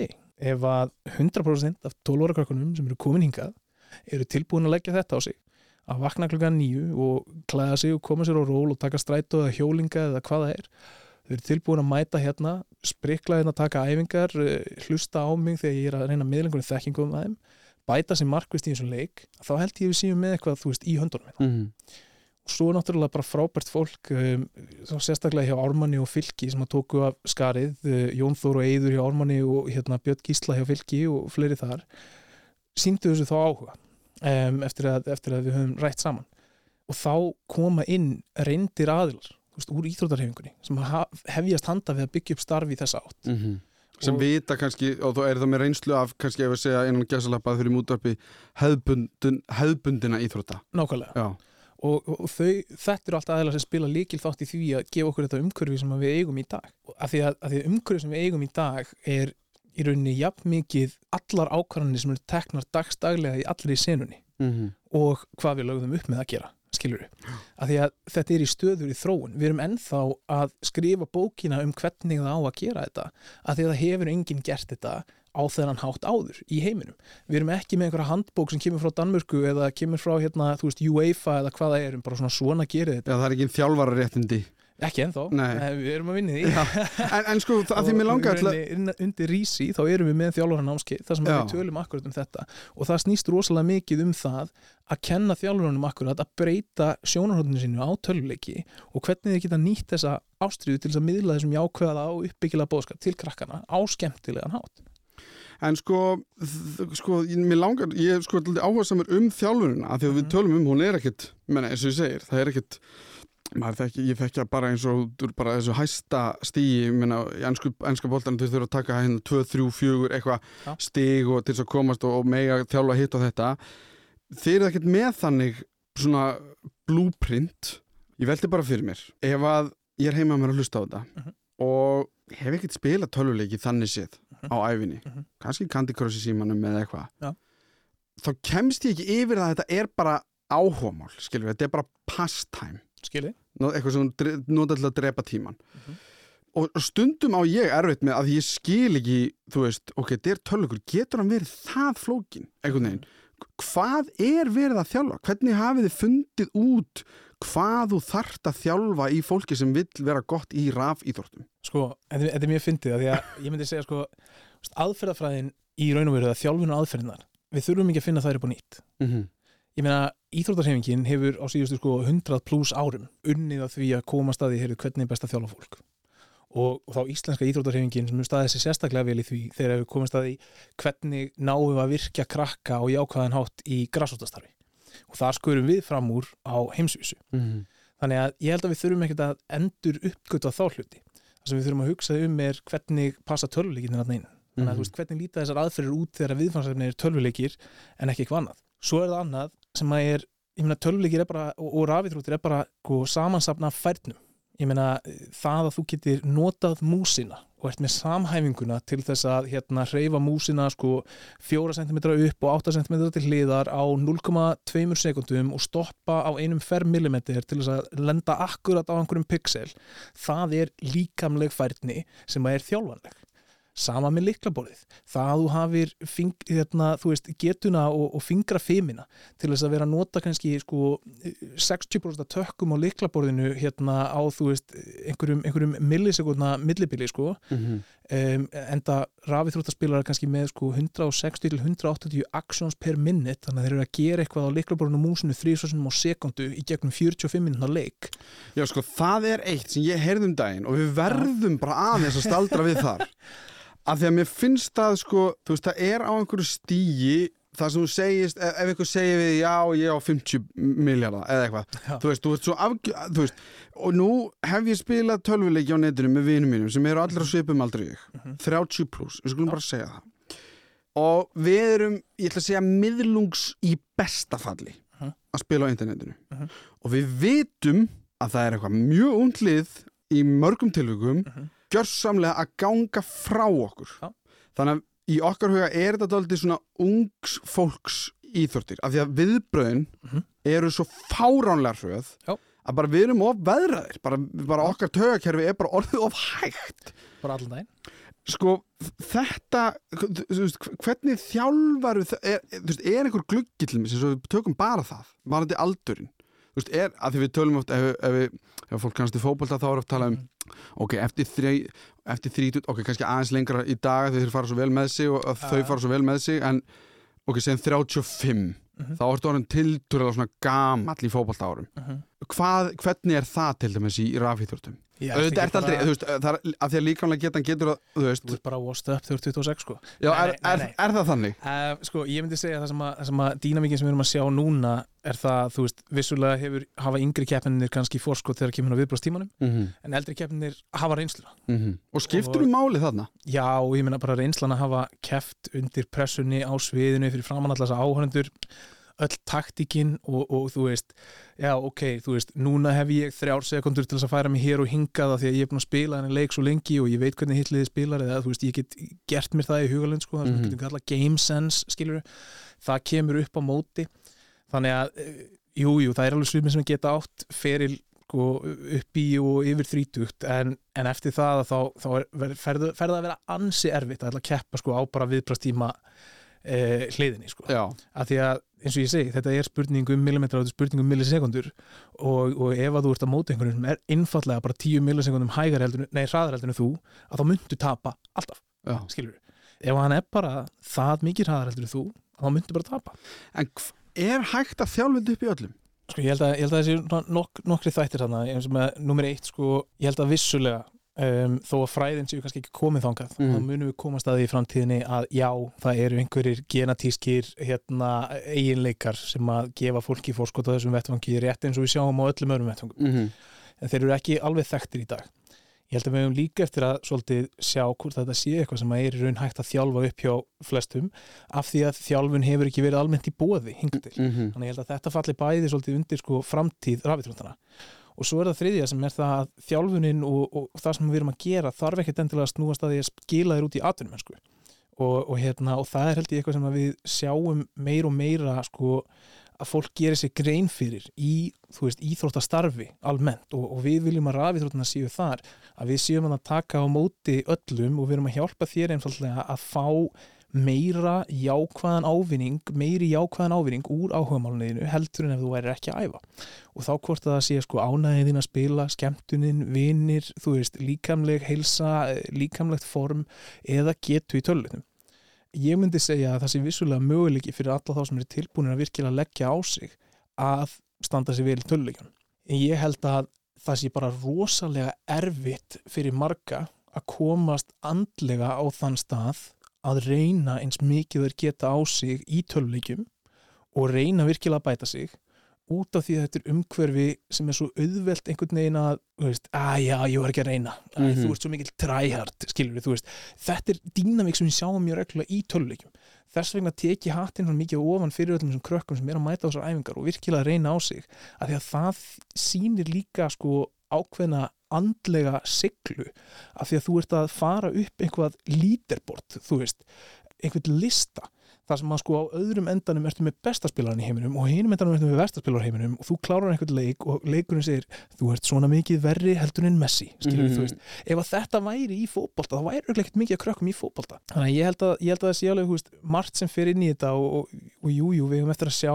ef að 100% af 12 óra krakkunum sem eru komin hingað eru tilbúin að leggja þetta á sig að vakna klukkan nýju og klæða sig og koma sér á ról og taka strætó eða hjólinga eða hvaða er þau eru tilbúin að mæta hérna sprikla hérna að taka æfingar eh, hlusta á mig þegar ég er að reyna meðlengunni þekkingum um aðeim, bæta sem markvist í þessum leik, þá held ég við síðan með eitthvað þú veist í höndunum mm -hmm. og svo er náttúrulega bara frábært fólk um, sérstaklega hjá Ármanni og Fylki sem að tóku af skarið uh, Jón Þór og Eidur hjá Ármanni og hérna, Björn Gísla hjá Fylki og fleiri þar síndu þessu þá áhuga um, eftir, að, eftir að við höfum rætt saman og þá koma inn reyndir aðilar veist, úr íþrótarhefingunni sem hefjast handa við að byggja upp starfi í þessa átt mm -hmm.
Sem vita kannski, og þú er það með reynslu af kannski ef við segja einan gæsalapað fyrir mútarpi hefðbundin, hefðbundina íþróta
Nákvæmlega. Og, og þau, þetta eru allt aðeins sem spila líkil þátt í því að gefa okkur þetta umhverfi sem við eigum í dag. Af því að, að því umhverfi sem við eigum í dag er í rauninni jafn mikið allar ákvarðanir sem eru teknar dagstaglega í allir í senunni mm -hmm. og hvað við lögum upp með að gera skilur við, af því að þetta er í stöður í þróun, við erum ennþá að skrifa bókina um hvernig það á að gera þetta, af því að það hefur enginn gert þetta á þennan hátt áður í heiminum, við erum ekki með einhverja handbók sem kemur frá Danmörku eða kemur frá hérna, þú veist, UEFA eða hvaða er, bara svona svona gerir þetta.
Já, það er ekki þjálfararéttindi
Ekki ennþá, við erum að vinna því.
En, en sko, að því mér langar
Undir Rísi, þá erum við með þjálfurarnámski þar sem við tölum akkurat um þetta. Og það snýst rosalega mikið um það að kenna þjálfurarnum akkurat að breyta sjónarhóttinu sínu á töluleiki og hvernig þið geta nýtt þessa ástriðu til þess að miðla þessum jákvæða á uppbyggilega bóðskap til krakkana á skemmtilegan hátt.
En sko, sko, mér langar, ég er sko áhersam samar um þjálfurina, því að við mhm. tölum um, hún er ekkit, menna, Þekki, ég fekkja bara eins og bara þessu hæsta stígi í ennska bóltan þú þurfa að taka hérna 2, 3, 4 eitthvað ja. stíg og til þess að komast og, og mega þjálfa hitt og þetta þeir eru ekkert með þannig svona blúprint ég veldi bara fyrir mér ef að ég er heima með að hlusta á þetta uh mhm. -huh. og hef ekkert spila töluleiki þannig séð uh mhm. -huh. á æfinni uh mhm. -huh. kannski Candy Crush í símanum eða eitthvað ja. þá kemst ég ekki yfir það að þetta er bara áhómál, skilur við, þetta er bara pastime
Skilji.
Eitthvað sem nota til að drepa tíman. Mm -hmm. Og stundum á ég erfitt með að ég skil ekki, þú veist, ok, þetta er tölvökur, getur hann verið það flókin, einhvern veginn. Hvað er verið að þjálfa? Hvernig hafið þið fundið út hvað þú þart að þjálfa í fólki sem vill vera gott í rafíþróttum
Sko, þetta er mjög fyndið að ég myndi segja sko aðferðafræðin í raun og veru að þjálfun og aðferðinar við þurfum ekki að finna þær upp á nýtt
mm -hmm.
Ég meina, íþróttarhefingin hefur á síðustu sko 100 pluss árum unnið að því að koma staði hér hvernig er best að þjálfa fólk? Og, og þá íslenska íþróttarhefingin sem staðið sér sérstaklega vel í því þegar við komum staði hvernig náum að virkja krakka og jákvæðan hátt í græsóttastarfi og þar skurum við fram úr á heimsvísu.
Mm
þannig að ég held að við þurfum ekkert að endur uppgötu á þá hluti. Það sem við þurfum að hugsa um er hvernig passa tölvuleikin þarna inn. Þannig að þú veist hvernig líta þessar aðferðir út þegar viðfansefni tölvuleikir en ekki eitthvað annað? Svo er það annað sem að er ég meina tölvuleikir er bara og, og rafíþróttir er bara sko, samansapna færnum. Ég meina það að þú getur notað músina og ert með samhæfinguna til þess að hérna hreyfa músina sko 4 cm upp og 8 cm til hliðar á 0,2 sekundum og stoppa á einum fermillimeter til þess að lenda akkurat á einhverjum pixel. Það er líkamleg færni sem að er þjálfanleg sama með liklaborðið það að þú hafir fing, hérna, þú veist, getuna og, og fingra fimina til þess að vera að nota kannski sko 60% tökkum á liklaborðinu hérna á þú veist einhverjum, einhverjum millisekundna millibili sko
Mm -hmm.
um, enda rafithróttaspilar kannski með sko 160 til 180 actions per minute þannig að þeir eru að gera eitthvað á liklaborðinu músinu þrísvarsunum á sekundu í gegnum 45 minúna leik.
Já sko það er eitt sem ég heyrði um daginn og við verðum bara aðeins að staldra við þar af því að mér finnst það sko þú veist það er á einhverju stígi það sem þú segist, ef, ef einhver segir við já ég á 50 miljardar eða eitthvað,
Já.
þú veist, þú veist svo afgjö, þú veist, og nú hef ég spilað tölvuleiki á netinu með vinum mínum sem eru allir á svipum aldrei ég, 30 pluss, við skulum bara segja það og við erum, ég ætla að segja miðlungs í besta falli
Mhm.
að spila á internetinu
Mhm.
og við vitum að það er eitthvað mjög undlið í mörgum tilvikum
Mhm.
Gjörsamlega að ganga frá okkur
Já.
þannig að í okkar huga er þetta daldið svona ungs fólks íþórtir af því að viðbröðin
Mhm.
eru svo fáránlega hröð
Já.
að bara við erum of veðraðir bara, bara okkar tögakerfi er bara orðið of hægt
bara allan daginn
sko þetta veist, hvernig þjálfaru þ- er, er einhver gluggi til mig sem við tökum bara það, þetta aldurinn þú veist, er, að því við tölum oft ef, ef, við, ef fólk kannast í fótbolta þá er oft talað um ok, eftir þrei eftir þrítut, ok, kannski aðeins lengra í dag þegar þeir fara svo vel með sig og að þau fara svo vel með sig en ok, sem 35
Mhm.
þá ertu orðin tilturlega svona gamall í fótbolta árum
Mhm.
Hvað, hvernig er það til dæmis í rafhýþjórtum? Auðvitað ert aldrei, þú veist, það er af því að líkamlega getan getur að, þú veist
Þú ert bara washed up þegar þú ert 26 sko
Já,
Nei,
er,
nei,
er,
nei.
er það þannig?
uh, Sko, ég myndi segja að það sem að, það sem að dýnamíkin sem við erum að sjá núna er það, þú veist, vissulega hefur hafa yngri keppninir kannski fórskot þegar kemur á viðbrástímanum,
Mm -hmm.
en eldri keppninir hafa reynsluna.
Og skiptur þú máli þarna?
Já, ég meina bara reynslan að hafa keppt undir pressunni á sviðinu fyrir framann alltaf þessa áhörnendur öll taktikinn og, og þú veist já ok, þú veist, núna hef ég þrjár sekundur til þess að færa mig hér og hingað af því að ég er búin að spila henni leik svo lengi og ég veit hvernig hitliði spilar eða þú veist, ég get gert mér það í hugalund sko, það sem
Mhm.
við getum kallað game sense skilur, það kemur upp á móti þannig að, eh, jú, það er alveg svipin sem geta átt feril sko, upp í og yfir þrítugt en, en eftir það að þá, þá er, ferðu, ferðu að vera ansi erfitt að keppa sko, á bara viðbrastíma eh, hliðinni sko. Að því að eins og ég segi, þetta er spurning um millimetra og þetta er spurning um millisekundur og, og ef að þú ert að móta einhvern sem er innfallega bara 10 millisekundum hægar heldur, nei, hraðar heldur en þú að þá myndu tapa alltaf,
já.
skilur ef hann er bara það mikið hraðar heldur en þú þá myndu bara tapa
En er hægt að þetta upp í öllum?
sko, ég held að, ég held að þessi nok nokkri þættir þarna, eins og með nummer eitt sko, ég held að vissulega um, þó að fræðin séu kannski ekki komið þangað
Mhm.
þá munum við komast að því í framtíðinni að já, það eru einhverjir genatískir hérna, eiginleikar sem að gefa fólki fórskot á þessum vettfangi rétt eins og við sjáum á öllum öðrum vettvangum.
Mm -hmm.
en þeir eru ekki alveg þekktir í dag. Ég held að við hefum líka eftir að svolítið sjá hvort þetta sé eitthvað sem að er raun hægt að þjálfa upp hjá flestum af því að þjálfun hefur ekki verið almennt í bóði hingað til.
Mm
þannig að ég held að þetta falli bæði svolítið undir sko framtíð rafitróntana og svo er það þriðja sem er það að þjálfunin og, og, það sem við erum að gera þarf ekkert endilega að snúast að því að skila þér út í atvinnumennsku og, og, hérna, og það er held ég eitthvað sem við sjáum meir og meira sko að fólk gerir sér grein fyrir í, veist, íþróttastarfi almennt. Og, við viljum að rafíþróttina séu þar að við séum að taka á móti öllum og við erum að hjálpa þér einfallega að fá meira jákvæðan ávinning, meiri jákvæðan ávinning úr áhugamálunniðinu heldur en ef þú væri ekki að æfa. Og þá hvort að það sé sko ánæðin að spila, skemmtunin, vinnir, þú veist, líkamleg heilsa, líkamlegt form eða getu í tölulegnum. Ég myndi segja að það sé vissulega möguleiki fyrir alla þá sem eru tilbúinir að virkilega leggja á sig að standa sér vel í töluleikjum. En ég held að það sé bara rosalega erfitt fyrir marga að komast andlega á þann stað að reyna eins mikið þeir geta á sig í töluleikjum og reyna virkilega að bæta sig út af því að þetta er umhverfi sem er svo auðvelt einhvern veginn að, þú veist, að já, ég var ekki að reyna. Að mm -hmm. þú ert svo mikil tryhard, skilur við, þú veist. Þetta er dýnamík sem við sjáum mjög reglulega í töluleikjum þess vegna teki hattin hann mikið ofan fyrir öllum þessum krökkum sem er að mæta á þessar æfingar og virkilega að reyna á sig að því að það sýnir líka sko ákveðna andlega siglu af því að þú ert að fara upp einhvað líderbort, þú veist einhvern lista þar sem að sko á öðrum endanum ertu með bestaspilarinn í heiminum og hinum endanum ertu með verstaspilar í heiminum og þú klárar einhvern leik og leikurinn segir þú ert svona mikið verri heldur en Messi skilur, mm -hmm. ef að þetta væri í fókbalta þá væri ekkert mikið að krökkum í fókbalta þannig að ég held að, ég held að það sé alveg margt sem fer inn í þetta og, jújú, jú, við hefum eftir að sjá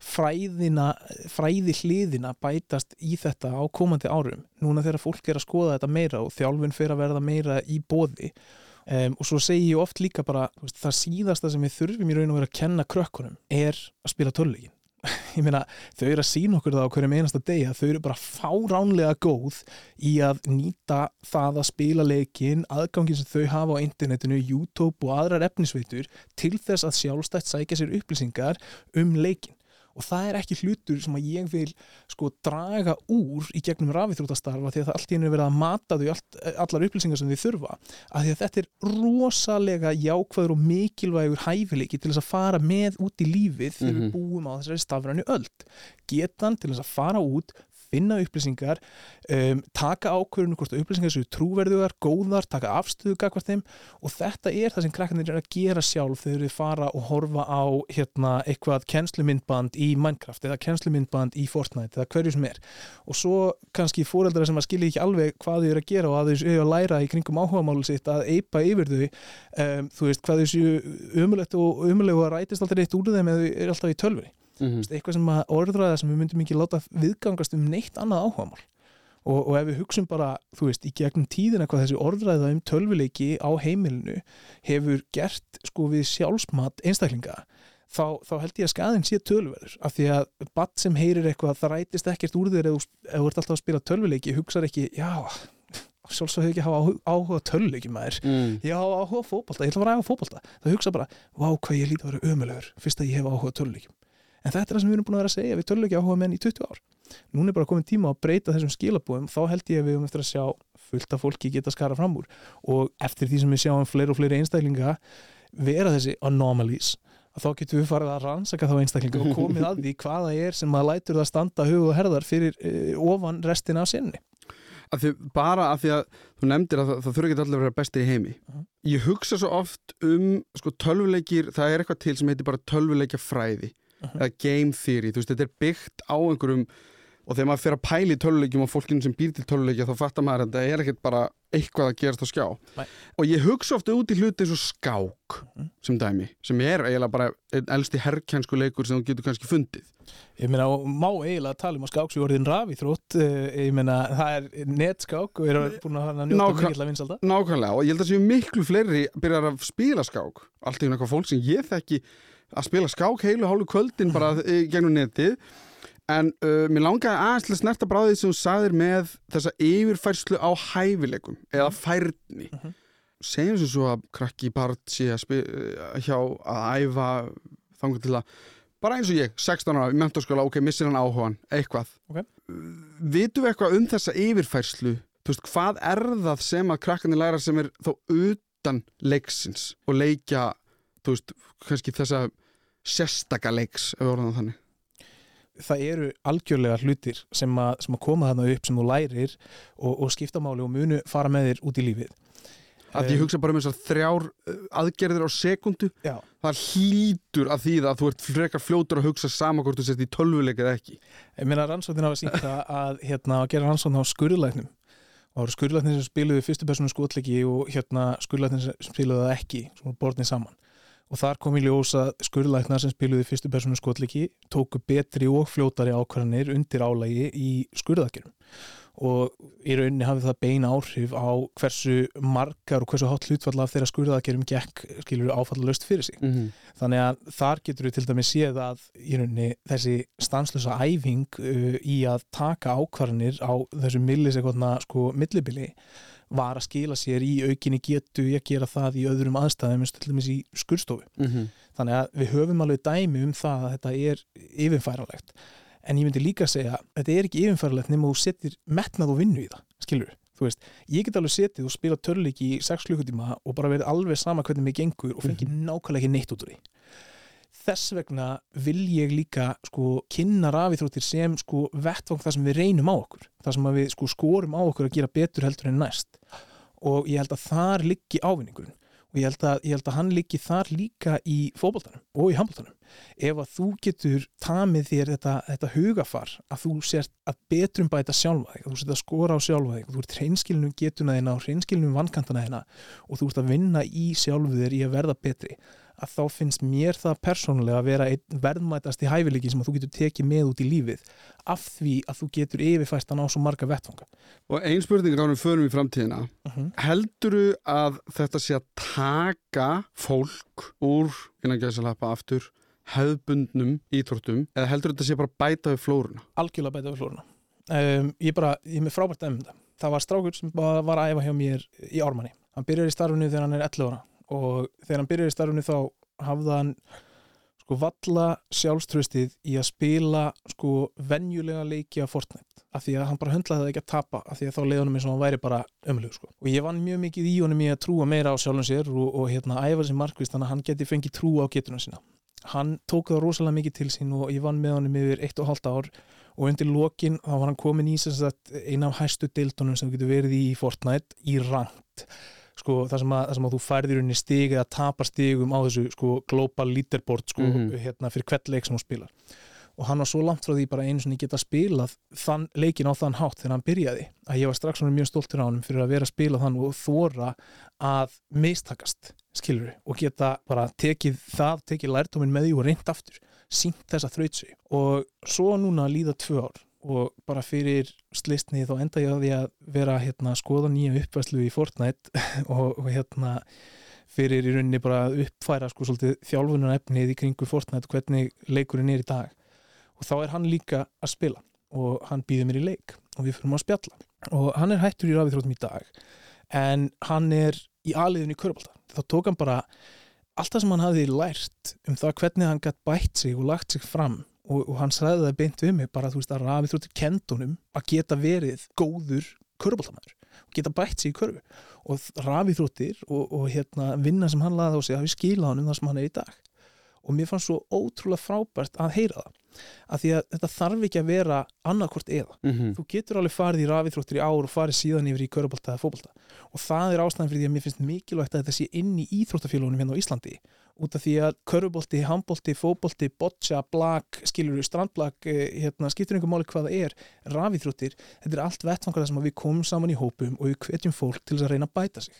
fræðina, fræði hliðina bætast í þetta á komandi árum. Núna þegar fólk er að skoða þetta meira og þjálfun fer að verða meira í bóði Um, og svo segi ég oft líka bara veist, það síðasta sem við þurfum í raun og vera að kenna krökkunum er að spila töluleikin ég meina þau eru að sína okkur það á hverjum einasta degi að þau eru bara fáránlega góð í að nýta það að spila leikin, aðgangin sem þau hafa á internetinu, YouTube og aðrar efnisveitur til þess að sjálfstætt sækja sér upplýsingar um leikin og það er ekki hlutur sem að ég vil sko draga úr í gegnum rafithrótastarfa því að það allt í hennu er verið að mata þau all, allar upplýsingar sem þau þurfa að því að þetta er rosalega jákvæður og mikilvægur hæfileiki til þess að fara með út í lífið þegar mm -hmm. við mhm. búum á þessari stafrænu öll getan til þess að fara út finna upplýsingar um, taka ákvörðunum hvort upplýsingar séu trúverðugar, góðar, taka afstöðu gagvart þeim og þetta er það sem krakkarnir er að gera sjálf þegar við fara og horfa á hérna, eitthvað kennslumyndband í Minecraft eða kennslumyndband í Fortnite eða hverju sem er. Og svo kannski fóreldra sem að skilja ekki alveg hvað þau eru að gera og að þau eru að læra í kringum áhugamálu sitt að eipa yfir þau um, þú veist hvað þau séu umulegt og umulegu að rætist alltaf mm -hmm. eitthvað sem að orðræða sem við myndum ekki láta viðgangast um neitt annað áhugamál. Og, og ef við hugsun bara, þú veist, í gegnum tíðina hvað þessi orðræða um tölvileiki á heimilinu hefur gert sko við sjálfsmat einstaklinga þá, þá held ég að skadinn sé tölverður af því að badd sem heyrir eitthvað það rætist ekkert úr þér ef þú ert alltaf að spila tölvileiki, hugsaður ekki, já sjálfsög hefur ekki hafa áhuga töluleikjum maður. Mm. ég hafa áhuga fókbalta, ég ætla að vera áhuga fókbalta það hugsa bara, vá hvað ég líti að vera ömulegur fyrst að ég hef áhuga töluleikjum en þetta er það sem við erum búin að vera að segja við tölum ekki áhuga menn í 20 ár. Núna er bara komin tíma að breyta þessum skilabúum þá held ég að við um eftir að sjá fullt af fólki geta skara fram úr. Og eftir því sem við sjáum fleiri og fleiri einstaklinga vera þessi anomalies að þá getum við farið að rannsaka þá einstaklinga og komið að því hvaða er sem að lætur það standa hug og herðar fyrir uh, ofan restina af sinni.
Að því, bara af því að þú nefndir að það, það þurfa ekki allir að vera besti í heimi. -huh. ég hugsa svo oft um sko, tölvuleikir, það er eitthvað til sem heitir bara tölvuleikja fræði uh -huh. game theory, þú veist, þetta er byggt á einhverjum og þegar maður fyrir að pæli töluleikjum og fólkinu sem býr til töluleikja þá fattar maður að þetta er ekkert bara eitthvað að gerast á skjá Nei. og ég hugsa ofta út í hluti eins og skák -huh. sem dæmi, sem er eiginlega bara einn elsti herrkjænsku leikur sem þú getur kannski fundið
Ég meina, má eiginlega tala um að skák sem voruðin rafi þrótt, eh, ég meina, það er netskák og við erum búin að njóta mikið að vinsalda.
Nákvæmlega og ég held að séu miklu fleiri byrjar að spila skák allt í einhverja fólk sem ég þekki að spila skák heilu hálfu kvöldin bara gegnum netið en uh, mér langaði aðeins snerta bráðið sem þú sagðir með þessa yfirfærslu á hæfileikum eða mhm. færni uh -huh. segjum sem svo að krakki part sé að spila hjá að æfa þangar til að bara eins og ég, 16 ára, í mentorskóla, ok, missir hann áhugan, eitthvað okay. vitum við eitthvað um þessa yfirfærslu veist, hvað er það sem að krakkarnir læra sem er þó utan leiksins og leikja þú veist, kannski þessa sérstakaleiks
það eru algjörlega hlutir sem að, sem að koma þarna upp sem þú lærir og, og skiptamáli og munu fara með þér út í lífið.
Að ég hugsa bara um þessar þrjár uh, aðgerðir á sekundu.
Já.
það hlýtur að því að þú ert frekar fljótur að hugsa sama hvort þú sett í tölvuleik eða ekki.
Ég meina rannsóknin á að sína að, hérna, að gera rannsóknin á skurðlæknum. Og skurðlæknir sem spiluði fyrstu personu skotleiki og hérna skurðlæknir sem spiluði það ekki, sem voru borðnið saman og þar kom í ljós að skurðlæknar sem spiluði fyrstu personu skotliki tóku betri og fljótari ákvarðanir undir álægi í skurðaðgerum og í rauninni hafið það bein áhrif á hversu margar og hversu hátt hlutfalla af þeirra skurðaðgerum gekk skilur áfallalöst fyrir sig.
Mm -hmm.
Þannig að þar getur við til dæmis séð að í rauninni þessi stanslösa æfing uh, í að taka ákvarðanir á þessu millisekotna sko millibili var að skila sér í aukinni getu ég gera það í öðrum aðstæðum til dæmis í skurstofu.
Mm -hmm.
Þannig að við höfum alveg dæmi um það að þetta er yfirfæranlegt en ég myndi líka að segja þetta er ekki yfirfærilegt nema þú setir metnað og vinnu í það, skilur þú veist, ég get alveg setið og spila törleiki í 6 klukkutíma og bara verið alveg sama hvernig mig gengur og fengi mm -hmm. nákvæmlega ekki neitt út úr því þess vegna vil ég líka sko kynna rafíþróttir sem sko vettvang það sem við reynum á okkur. Það sem við sko skorum á okkur að gera betur heldur en næst. Og ég held að þar liggi ávinningurinn. Og ég held að, ég held að hann liggi þar líka í fókbaltanum og í handbaltanum ef að þú getur tamið þér þetta, þetta hugafar að þú sért að betrum bæta sjálfa þig að þú sért að skora á sjálfa þig og þú ert hreinskilnum getuna þina og hreinskilnum vankantana þina og þú ert að vinna í sjálfu þér í að verða betri að þá finnst mér það persónulega að vera verðmætast í hæfileiki sem að þú getur tekið með út í lífið af því að þú getur yfirfæst að ná svo marga vettfanga.
Og einn spurning hennum förum í framtíðina. Uh -huh. Helduru að þetta sé að taka fólk úr, innan gæðsalappa aftur, hefðbundnum íþróttum eða heldur þetta sé bara bæta við flórunna?
Algjörlega bæta við flórunna. Um, ég bara, ég er með frábært um þetta. Það var strákur sem var að æfa hjá mér í ármanni. Hann byrjar í starfinu þegar hann er 11 ára og þegar hann byrjaði starfunni þá hafði hann sko valla sjálfströstið í að spila sko venjulega leiki af Fortnite. Af því að hann bara höndlaði það ekki að tapa af því að þá leiði honum eins og hann væri bara ömlug sko. og ég vann mjög mikið í honum í að trúa meira á sjálfum sér og, og hérna æfa sér markvist þannig að hann geti fengið trú á getunum sína. Hann tók það rosalega mikið til sín og ég vann með honum yfir eitt og halvt ár. Og undir lokin þá var hann komin í eina af hæstu deildunum sem getur verið í Fortnite í rangt sko, það, sem að, það sem að þú færðir unni stig eða tapar stigum á þessu sko, global leaderboard sko, mm -hmm. hérna, fyrir hvert leik sem hún spilar og hann var svo langt frá því bara einu sem ég geta spilað þann leikin á þann hátt þegar hann byrjaði að ég var strax mjög stoltur á hann fyrir að vera að spila þann og þóra að meistakast, skilur og geta bara tekið það, tekið lærtóminn með því og reynd aftur sínt þessa þrautsi og svo núna líða tvö ár og bara fyrir slistni þá enda ég að því að vera hérna, skoða nýja uppvæslu í Fortnite og, og hérna fyrir í rauninni bara að uppfæra sko þjálfunar efnið í kringu Fortnite hvernig leikurinn er í dag. Og þá er hann líka að spila og hann býður mér í leik og við fyrir að spjalla. Og hann er hættur í rafið í dag en hann er í aðliðin í Körbálta þá tók hann bara allt það sem hann hafi lært um það hvernig hann gætt bætt sig og lagt sig fram og, og hann sæði það beint við mig bara þú veist að rafið þróttir kendunum að geta verið góður köruboltamæður og geta bætt sig í körfu. Og rafið þróttir og, og hérna vinna sem hann laði á sig hafi skilað hann um það sem hann er í dag og mér fannst svo ótrúlega frábært að heyra það að því að þetta þarf ekki að vera annarkort eða. Mm -hmm. Þú getur alveg farið í rafíþróttir í ár og farið síðan yfir í körubólta eða fókbólta og það er ástæðan fyrir því að mér finnst mikilvægt að þetta sé inn í íþróttafélagunum hérna á Íslandi út af því að körubólti, handbólti, fókbólti, boccia, blag, skilur, strandblag, eh, hérna, skiptur einhver máli hvað það er, rafíþróttir, þetta er allt vettfangar sem við komum saman í hópum og við hvetjum fólk til að reyna að bæta sig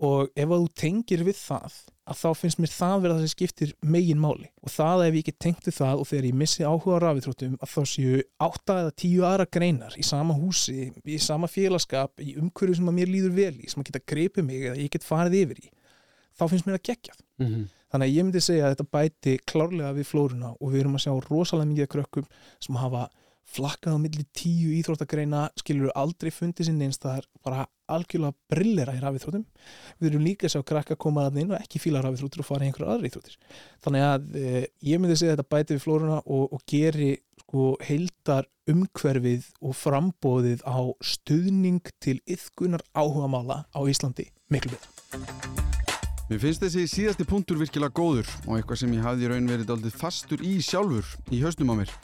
og ef að þú tengir við það að þá finnst mér það verða það sem skiptir megin máli og það ef ég ekki tengt við það og þegar ég missi áhuga á rafitrótum að þá séu átta eða tíu aðra greinar í sama húsi, í sama félagskap í umhverju sem að mér líður vel í sem að geta greipið mig eða ég get farið yfir í þá finnst mér að gegjað mm -hmm. þannig að ég myndi segja að þetta bæti klárlega við flórunna og við erum að sjá rosalega mikið krökkum sem hafa flakkað á milli tíu íþróttagreina skilur aldrei fundið sinn einst það er bara algjörlega brillera í rafíþróttum. Við erum líka að sjá krakka koma að inn og ekki fíla rafíþróttur og fara í einhverja aðra íþróttir. Þannig að eh, ég myndi segja að þetta bæti við flórunna og, og geri sko heildar umhverfið og frambóðið á stuðning til yfkunar áhuga mála á Íslandi miklu betur
Mér finnst þessi síðasti punktur virkilega góður og eitthvað sem ég hafði raun verið aldrei fastur í sjálfur í hausnum á mér.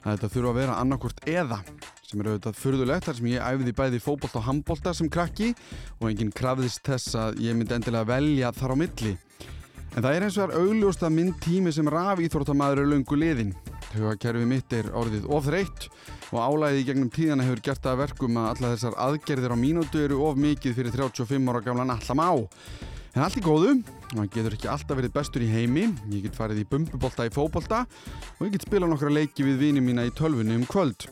Það þetta þurfa að vera annarkort eða sem er auðvitað fyrðulegt þar sem ég æfði bæði fókbólta og handbólta sem krakki og enginn krafðist þess að ég myndi endilega velja þar á milli. En það er eins og það er augljóst að minn tími sem raf íþróttamæður er laungu liðin. Hugakerfi mitt er orðið ofþreytt og álæðið í gegnum tíðana hefur gert að verkum að alla þessar aðgerðir á mínútu eru of mikið fyrir 35 ára gamlan allam á. En allt í góðu, maður getur ekki alltaf verið bestur í heimi, ég get farið í bumbubolta í fóbolta og ég get spilað nokkra leiki við vini mína í tölvunni um kvöld.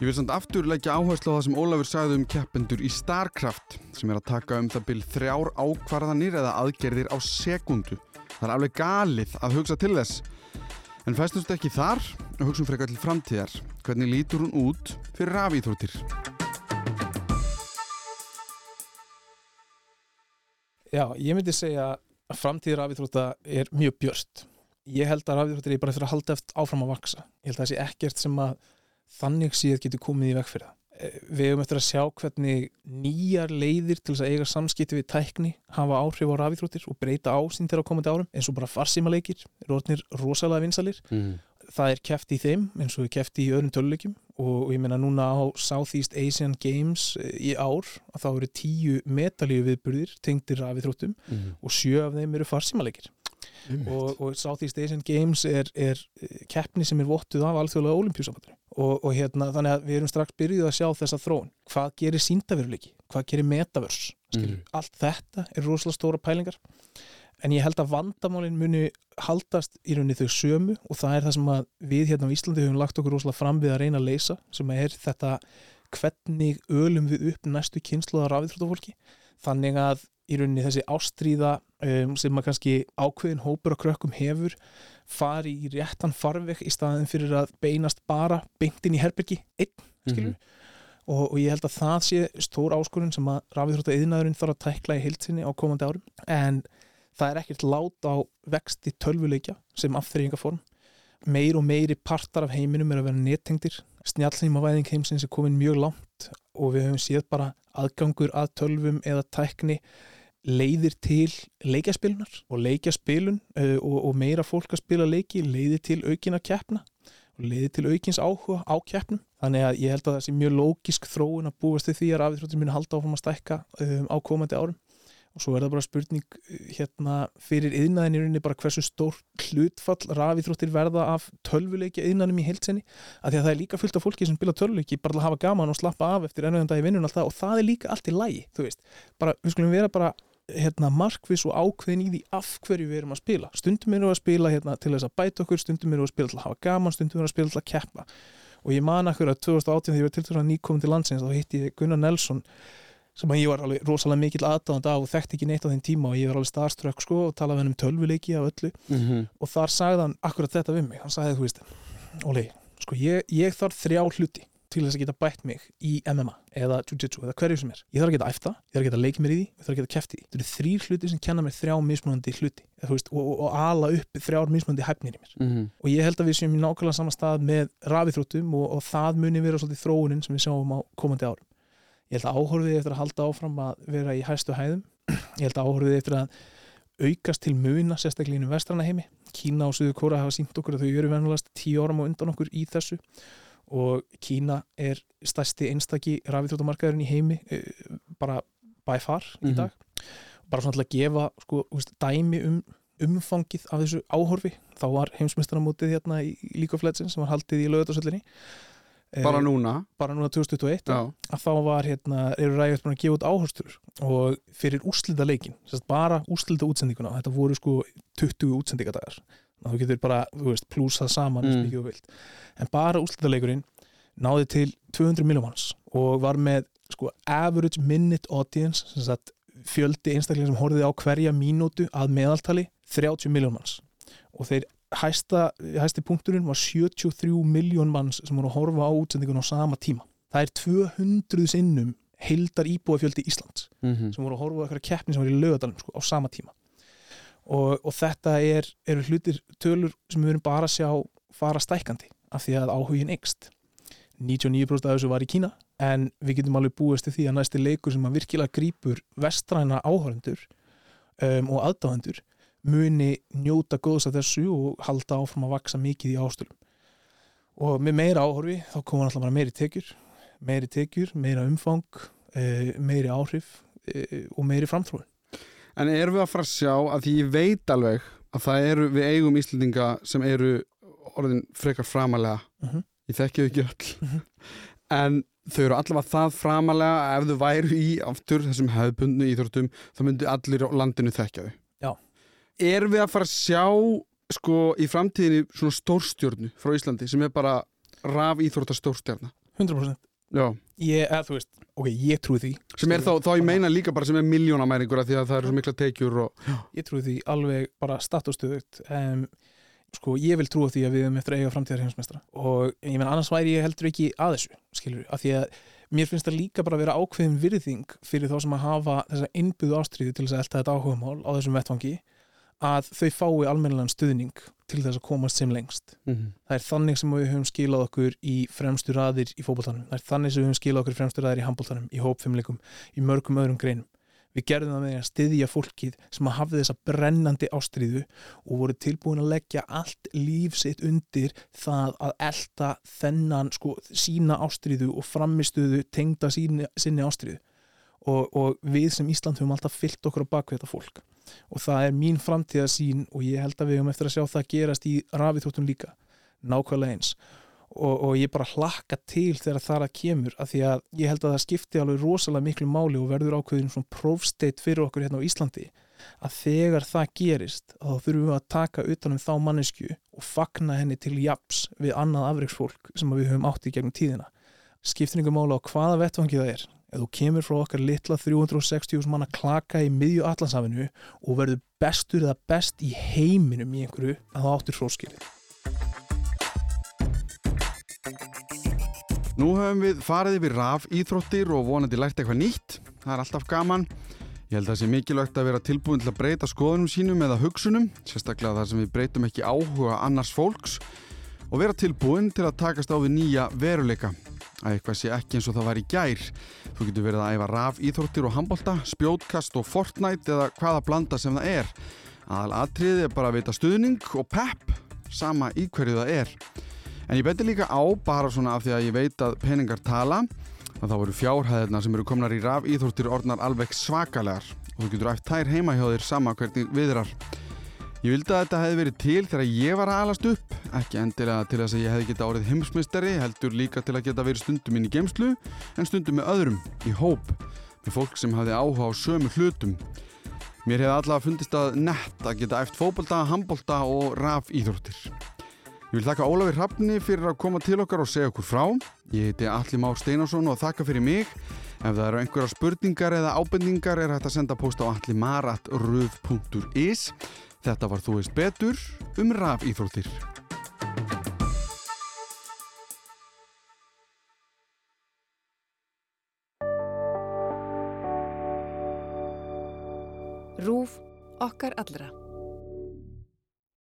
Ég vil samt aftur leggja áherslu á það sem Ólafur sagði um keppendur í Starcraft sem er að taka um það byrj þrjár ákvarðanir eða aðgerðir á sekundu. Það er alveg galið að hugsa til þess. En festumst ekki þar og hugsun frekar til framtíðar. Hvernig lítur hún út fyrir rafíþróttir?
Já, ég myndi segja að framtíð rafíþrótta er mjög björst. Ég held að rafíþróttir er bara fyrir að halda eftir áfram að vaksa. Ég held að það sé ekkert sem að þannig síðan getur komið í veg fyrir það. Eh, Við hefum eftir að sjá hvernig nýjar leiðir til þess að eiga samskipti við tækni hafa áhrif á rafíþróttir og breyta ásýn þeirra á komandi árum eins og bara farsímaleikir, er orðnir rosalega vinsalir
Mm.
Það er keft í þeim eins og keft í öðrum töluleikjum. Og, og ég meina núna á Southeast Asian Games eh, í ár að þá eru tíu metalíu viðburðir tengdir af þróttum
Mm.
og sjö af þeim eru farsímaleikir. Og, og Southeast Asian Games er, er eh, keppni sem er vottuð af alþjóðlega olimpíusambandur og, og hérna þannig að við erum strax byrjuð að sjá þessa þróun. Hvað gerir síndaveruleiki, hvað gerir metaverse? Skilur,
Mhm.
allt þetta er rosalega stóra pælingar en ég held að vandamálin muni haldast í rauninni þau sömu og það er það sem við hérna á Íslandi höfum lagt okkur rosalega fram við að reyna að leysa sem er þetta hvernig ölum við upp næstu kynslu að rafið þannig að í rauninni þessi ástríða um, sem að kannski ákveðin hópur og krökkum hefur fari í réttan farveg í staðin fyrir að beinast bara beintin í herbyrgi einn, skilur og, og ég held að það sé stór áskorun sem að rafíþrótta yðnaðurinn þarf að tækla í heilsinni á komandi árum. En það er ekkert lát á vexti tölvuleikja sem afþreyingaform meir og meiri partar af heiminum er að vera nettengdir. Snjallnýmavæðing heimsins er komin mjög langt og við höfum séð bara aðgangur að tölvum eða tækni leiðir til leikjaspilunar og leikjaspilun uh, og, og meira fólk að spila leiki leiðir til aukina keppna og leiðir til aukins áhuga á keppnum. Þannig að ég held að það sé mjög lógisk þróun að búast því að rafíþróttir muni halda áfram að stækka um, á komandi árum og svo er það bara spurning uh, hérna fyrir yðnaðin í rauninni bara hversu stór hlutfall rafíþróttir verða af tölvuleiki yðnaðinum í heilsinni að því að það er líka fullt af fólki sem spila tölvuleiki bara að hafa gaman og slappa af eftir ennöðan dag í vinnun og, og það er líka allt í lægi þú veist, bara, við skulum vera bara hérna, markvis og ákveðin í því af hverju við erum að spila. Stundum erum við að spila hérna, til þess að bæta okkur stundum erum við að spila til að hafa gaman stundum erum við að spila til að keppa. Og ég man akkur að 2018 þegar ég var til þess að nýkomin til landsins þá hitti ég Gunnar Nelson sem að ég var alveg rosalega mikill aðdáðand af og þekkti ekki neitt á þeim tíma og ég var alveg starströkk sko og talaði um tölvuleiki af öllu.
-hmm.
og þar sagði hann akkurat þetta við mig. Hann sagði þú veist, Óli, sko ég, ég þarf þrjá hluti til þess að geta bætt mig í MMA eða Jiu-Jitsu eða hverju sem er. Ég þarf að geta æfta, ég þarf að geta leikið mér í því ég þarf að geta kæft í því, þetta eru þrýr hluti sem kenna mér þrjá mismunandi hluti veist, og, og, og ala upp þrjár mismunandi hæfnir í mér.
Mm -hmm.
og ég held að við séum í nákvæmlega sama stað með rafithróttum og, og það muni vera svolítið þróunin sem við sjáum á komandi árum ég held að áhorfið eftir að halda áfram að vera í hæstu hæðum. Ég held að áhorfið eftir að aukast til muna sérstaklega í vestrana heimi. Kína og Suður Kóra hafa sínt okkur að þau eru venjulegast tíu áram og undan okkur í þessu. Og Kína er stærsti einstaki rafithróttamarkaðurinn í heimi eh, bara by far í
Mhm.
dag. Bara svona til að gefa sko, dæmi um umfangið af þessu áhorfi. Þá var heimsmeistaramótið hérna í League of Legends sem var haldið í lögatarsöllinni
Bara núna
bara núna 2021
Já.
að þá var hérna, eru ræðið búin að gefa út áherstur og fyrir úrslita leikin bara úrslita útsendinguna þetta voru sko 20 útsendingadagar þú getur bara, þú veist, plúsað saman
Mm.
mikið og vilt, en bara úrslita leikurinn náði til 200 miljón manns og var með sko average minute audience sem sagt fjöldi einstaklega sem horfið á hverja mínútu að meðaltali 30 miljón manns og þeir hæsta, hæsti punkturinn var 73 miljón manns sem voru að horfa á útsendingun á sama tíma. Það er 200 sinnum heildar íbúafjöldi Íslands
mm -hmm.
sem voru að horfa á eitthvað keppni sem var í lögadalum sko, á sama tíma. Og, og þetta er, eru hlutir tölur sem við erum bara að sjá fara stækandi af því að áhugin eikst 99% af þessu var í Kína en við getum alveg búist til því að næsti leikur sem að virkilega grípur vestræna áhörendur um, og aðdáðendur muni njóta góðs af þessu og halda áfram að vaksa mikið í ástöldum og með meira áhorfi þá koma alltaf bara meiri tekjur meiri tekjur, meira umfang e, meiri áhrif e, og meiri framþróun
En erum við að fara að sjá að því ég veit alveg að það eru, við eigum Íslendinga sem eru orðin frekar framalega
Mhm.
ég þekki þau ekki öll
Mhm.
en þau eru allavega það framalega ef þau væru í aftur þessum hefðbundnu íþróttum þá myndi allir á landinu þekkja þau. Erum við að fara að sjá sko í framtíðinni svona stórstjörnu frá Íslandi sem er bara raf íþróttar stórstjörna?
100%
Já.
ég, eða, þú veist, ok, ég trúi því.
Sem er þá, þá ég meina líka bara sem er miljónamæringur því að það eru svo mikla tekjur og...
ég trúi því alveg bara statustöðut um, sko, ég vil trúa því að við erum eftir að eiga framtíðar heimsmeistra og ég menn annars væri ég heldur ekki að þessu skilur, af því að mér finnst það líka bara að vera ákveðin virðing fyrir þá sem að hafa þessa innbyggðu ástriðu til þess að elta þetta áhugamál á þessum vettfangi að þau fái almennilegan stuðning til þess að komast sem lengst.
Mm -hmm.
það er þannig sem við höfum skilað okkur í fremstu raðir í fótboltanum. Það er þannig sem við höfum skilað okkur í fremstu raðir í handboltanum í hópfimleikum, í mörgum öðrum greinum. Við gerðum það með að styðja fólkið sem að hafði þessa brennandi ástriðu og voru tilbúin að leggja allt líf sitt undir það að elta þennan sko sína ástriðu og framistuðu tengda síni, sinni ástriðu og, og við sem Ísland höfum alltaf fyllt okkur á bakvið þetta fólk og það er mín framtíðasín og ég held að við höfum eftir að sjá það gerast í rafithóttum líka nákvæmlega eins. Og, og ég bara hlakka til þegar það að kemur af því að ég held að það skipti alveg rosalega miklu máli og verður ákveðin svona prófsteitt fyrir okkur hérna á Íslandi að þegar það gerist þá þurfum við að taka utanum þá mannesku og fagna henni til japs við annað afreiksfólk sem við höfum átt í gegnum tíðina. Skiptir ykkur mála á hvaða vettvangi það er ef þú kemur frá okkar litla 360 manna klaka í miðju allansafinu og verður bestur eða best í heiminum í einhverju að það áttur hróskilið
Nú höfum við farið yfir raf íþróttir og vonandi lært eitthvað nýtt. Það er alltaf gaman. Ég held að það sé mikilvægt að vera tilbúin til að breyta skoðunum sínum eða hugsunum, sérstaklega þar sem við breytum ekki áhuga annars fólks og vera tilbúin til að takast á við nýja veruleika. Að eitthvað sé ekki eins og það var í gær. Þú getur verið að æfa raf íþróttir og handbolta, spjótkast og Fortnite eða hvaða blanda sem það er. Aðal atriði er bara að veita stuðning og pepp, sama í hverju það er. En ég beti líka á, bara svona af því að ég veit að peningar tala, að þá voru fjárhæðirna sem eru komnar í raf íþróttir orðnar alveg svakalegar og þú getur æft tær heima hjá þér sama hvernig viðrar. Ég vildi að þetta hefði verið til þegar ég var að alast upp, ekki endilega til þess að ég hefði geta árið heimsmysteri, heldur líka til að geta verið stundum inn í geimslu, en stundum með öðrum, í hóp, með fólk sem hafði áhuga á sömu hlutum. Mér hefði allavega fundist að nett að geta æft fókbalta, handbolta og raf íþróttir. Ég vil þakka Ólafi Hrafni fyrir að koma til okkar og segja okkur frá. Ég heiti Alli Már Steinarsson og þakka fyrir mig. Ef það eru einhverja spurningar eða ábendingar er hægt að senda post á allimaratruð.is. Þetta var Þú veist betur um raf íþróttir.
Rúf okkar allra.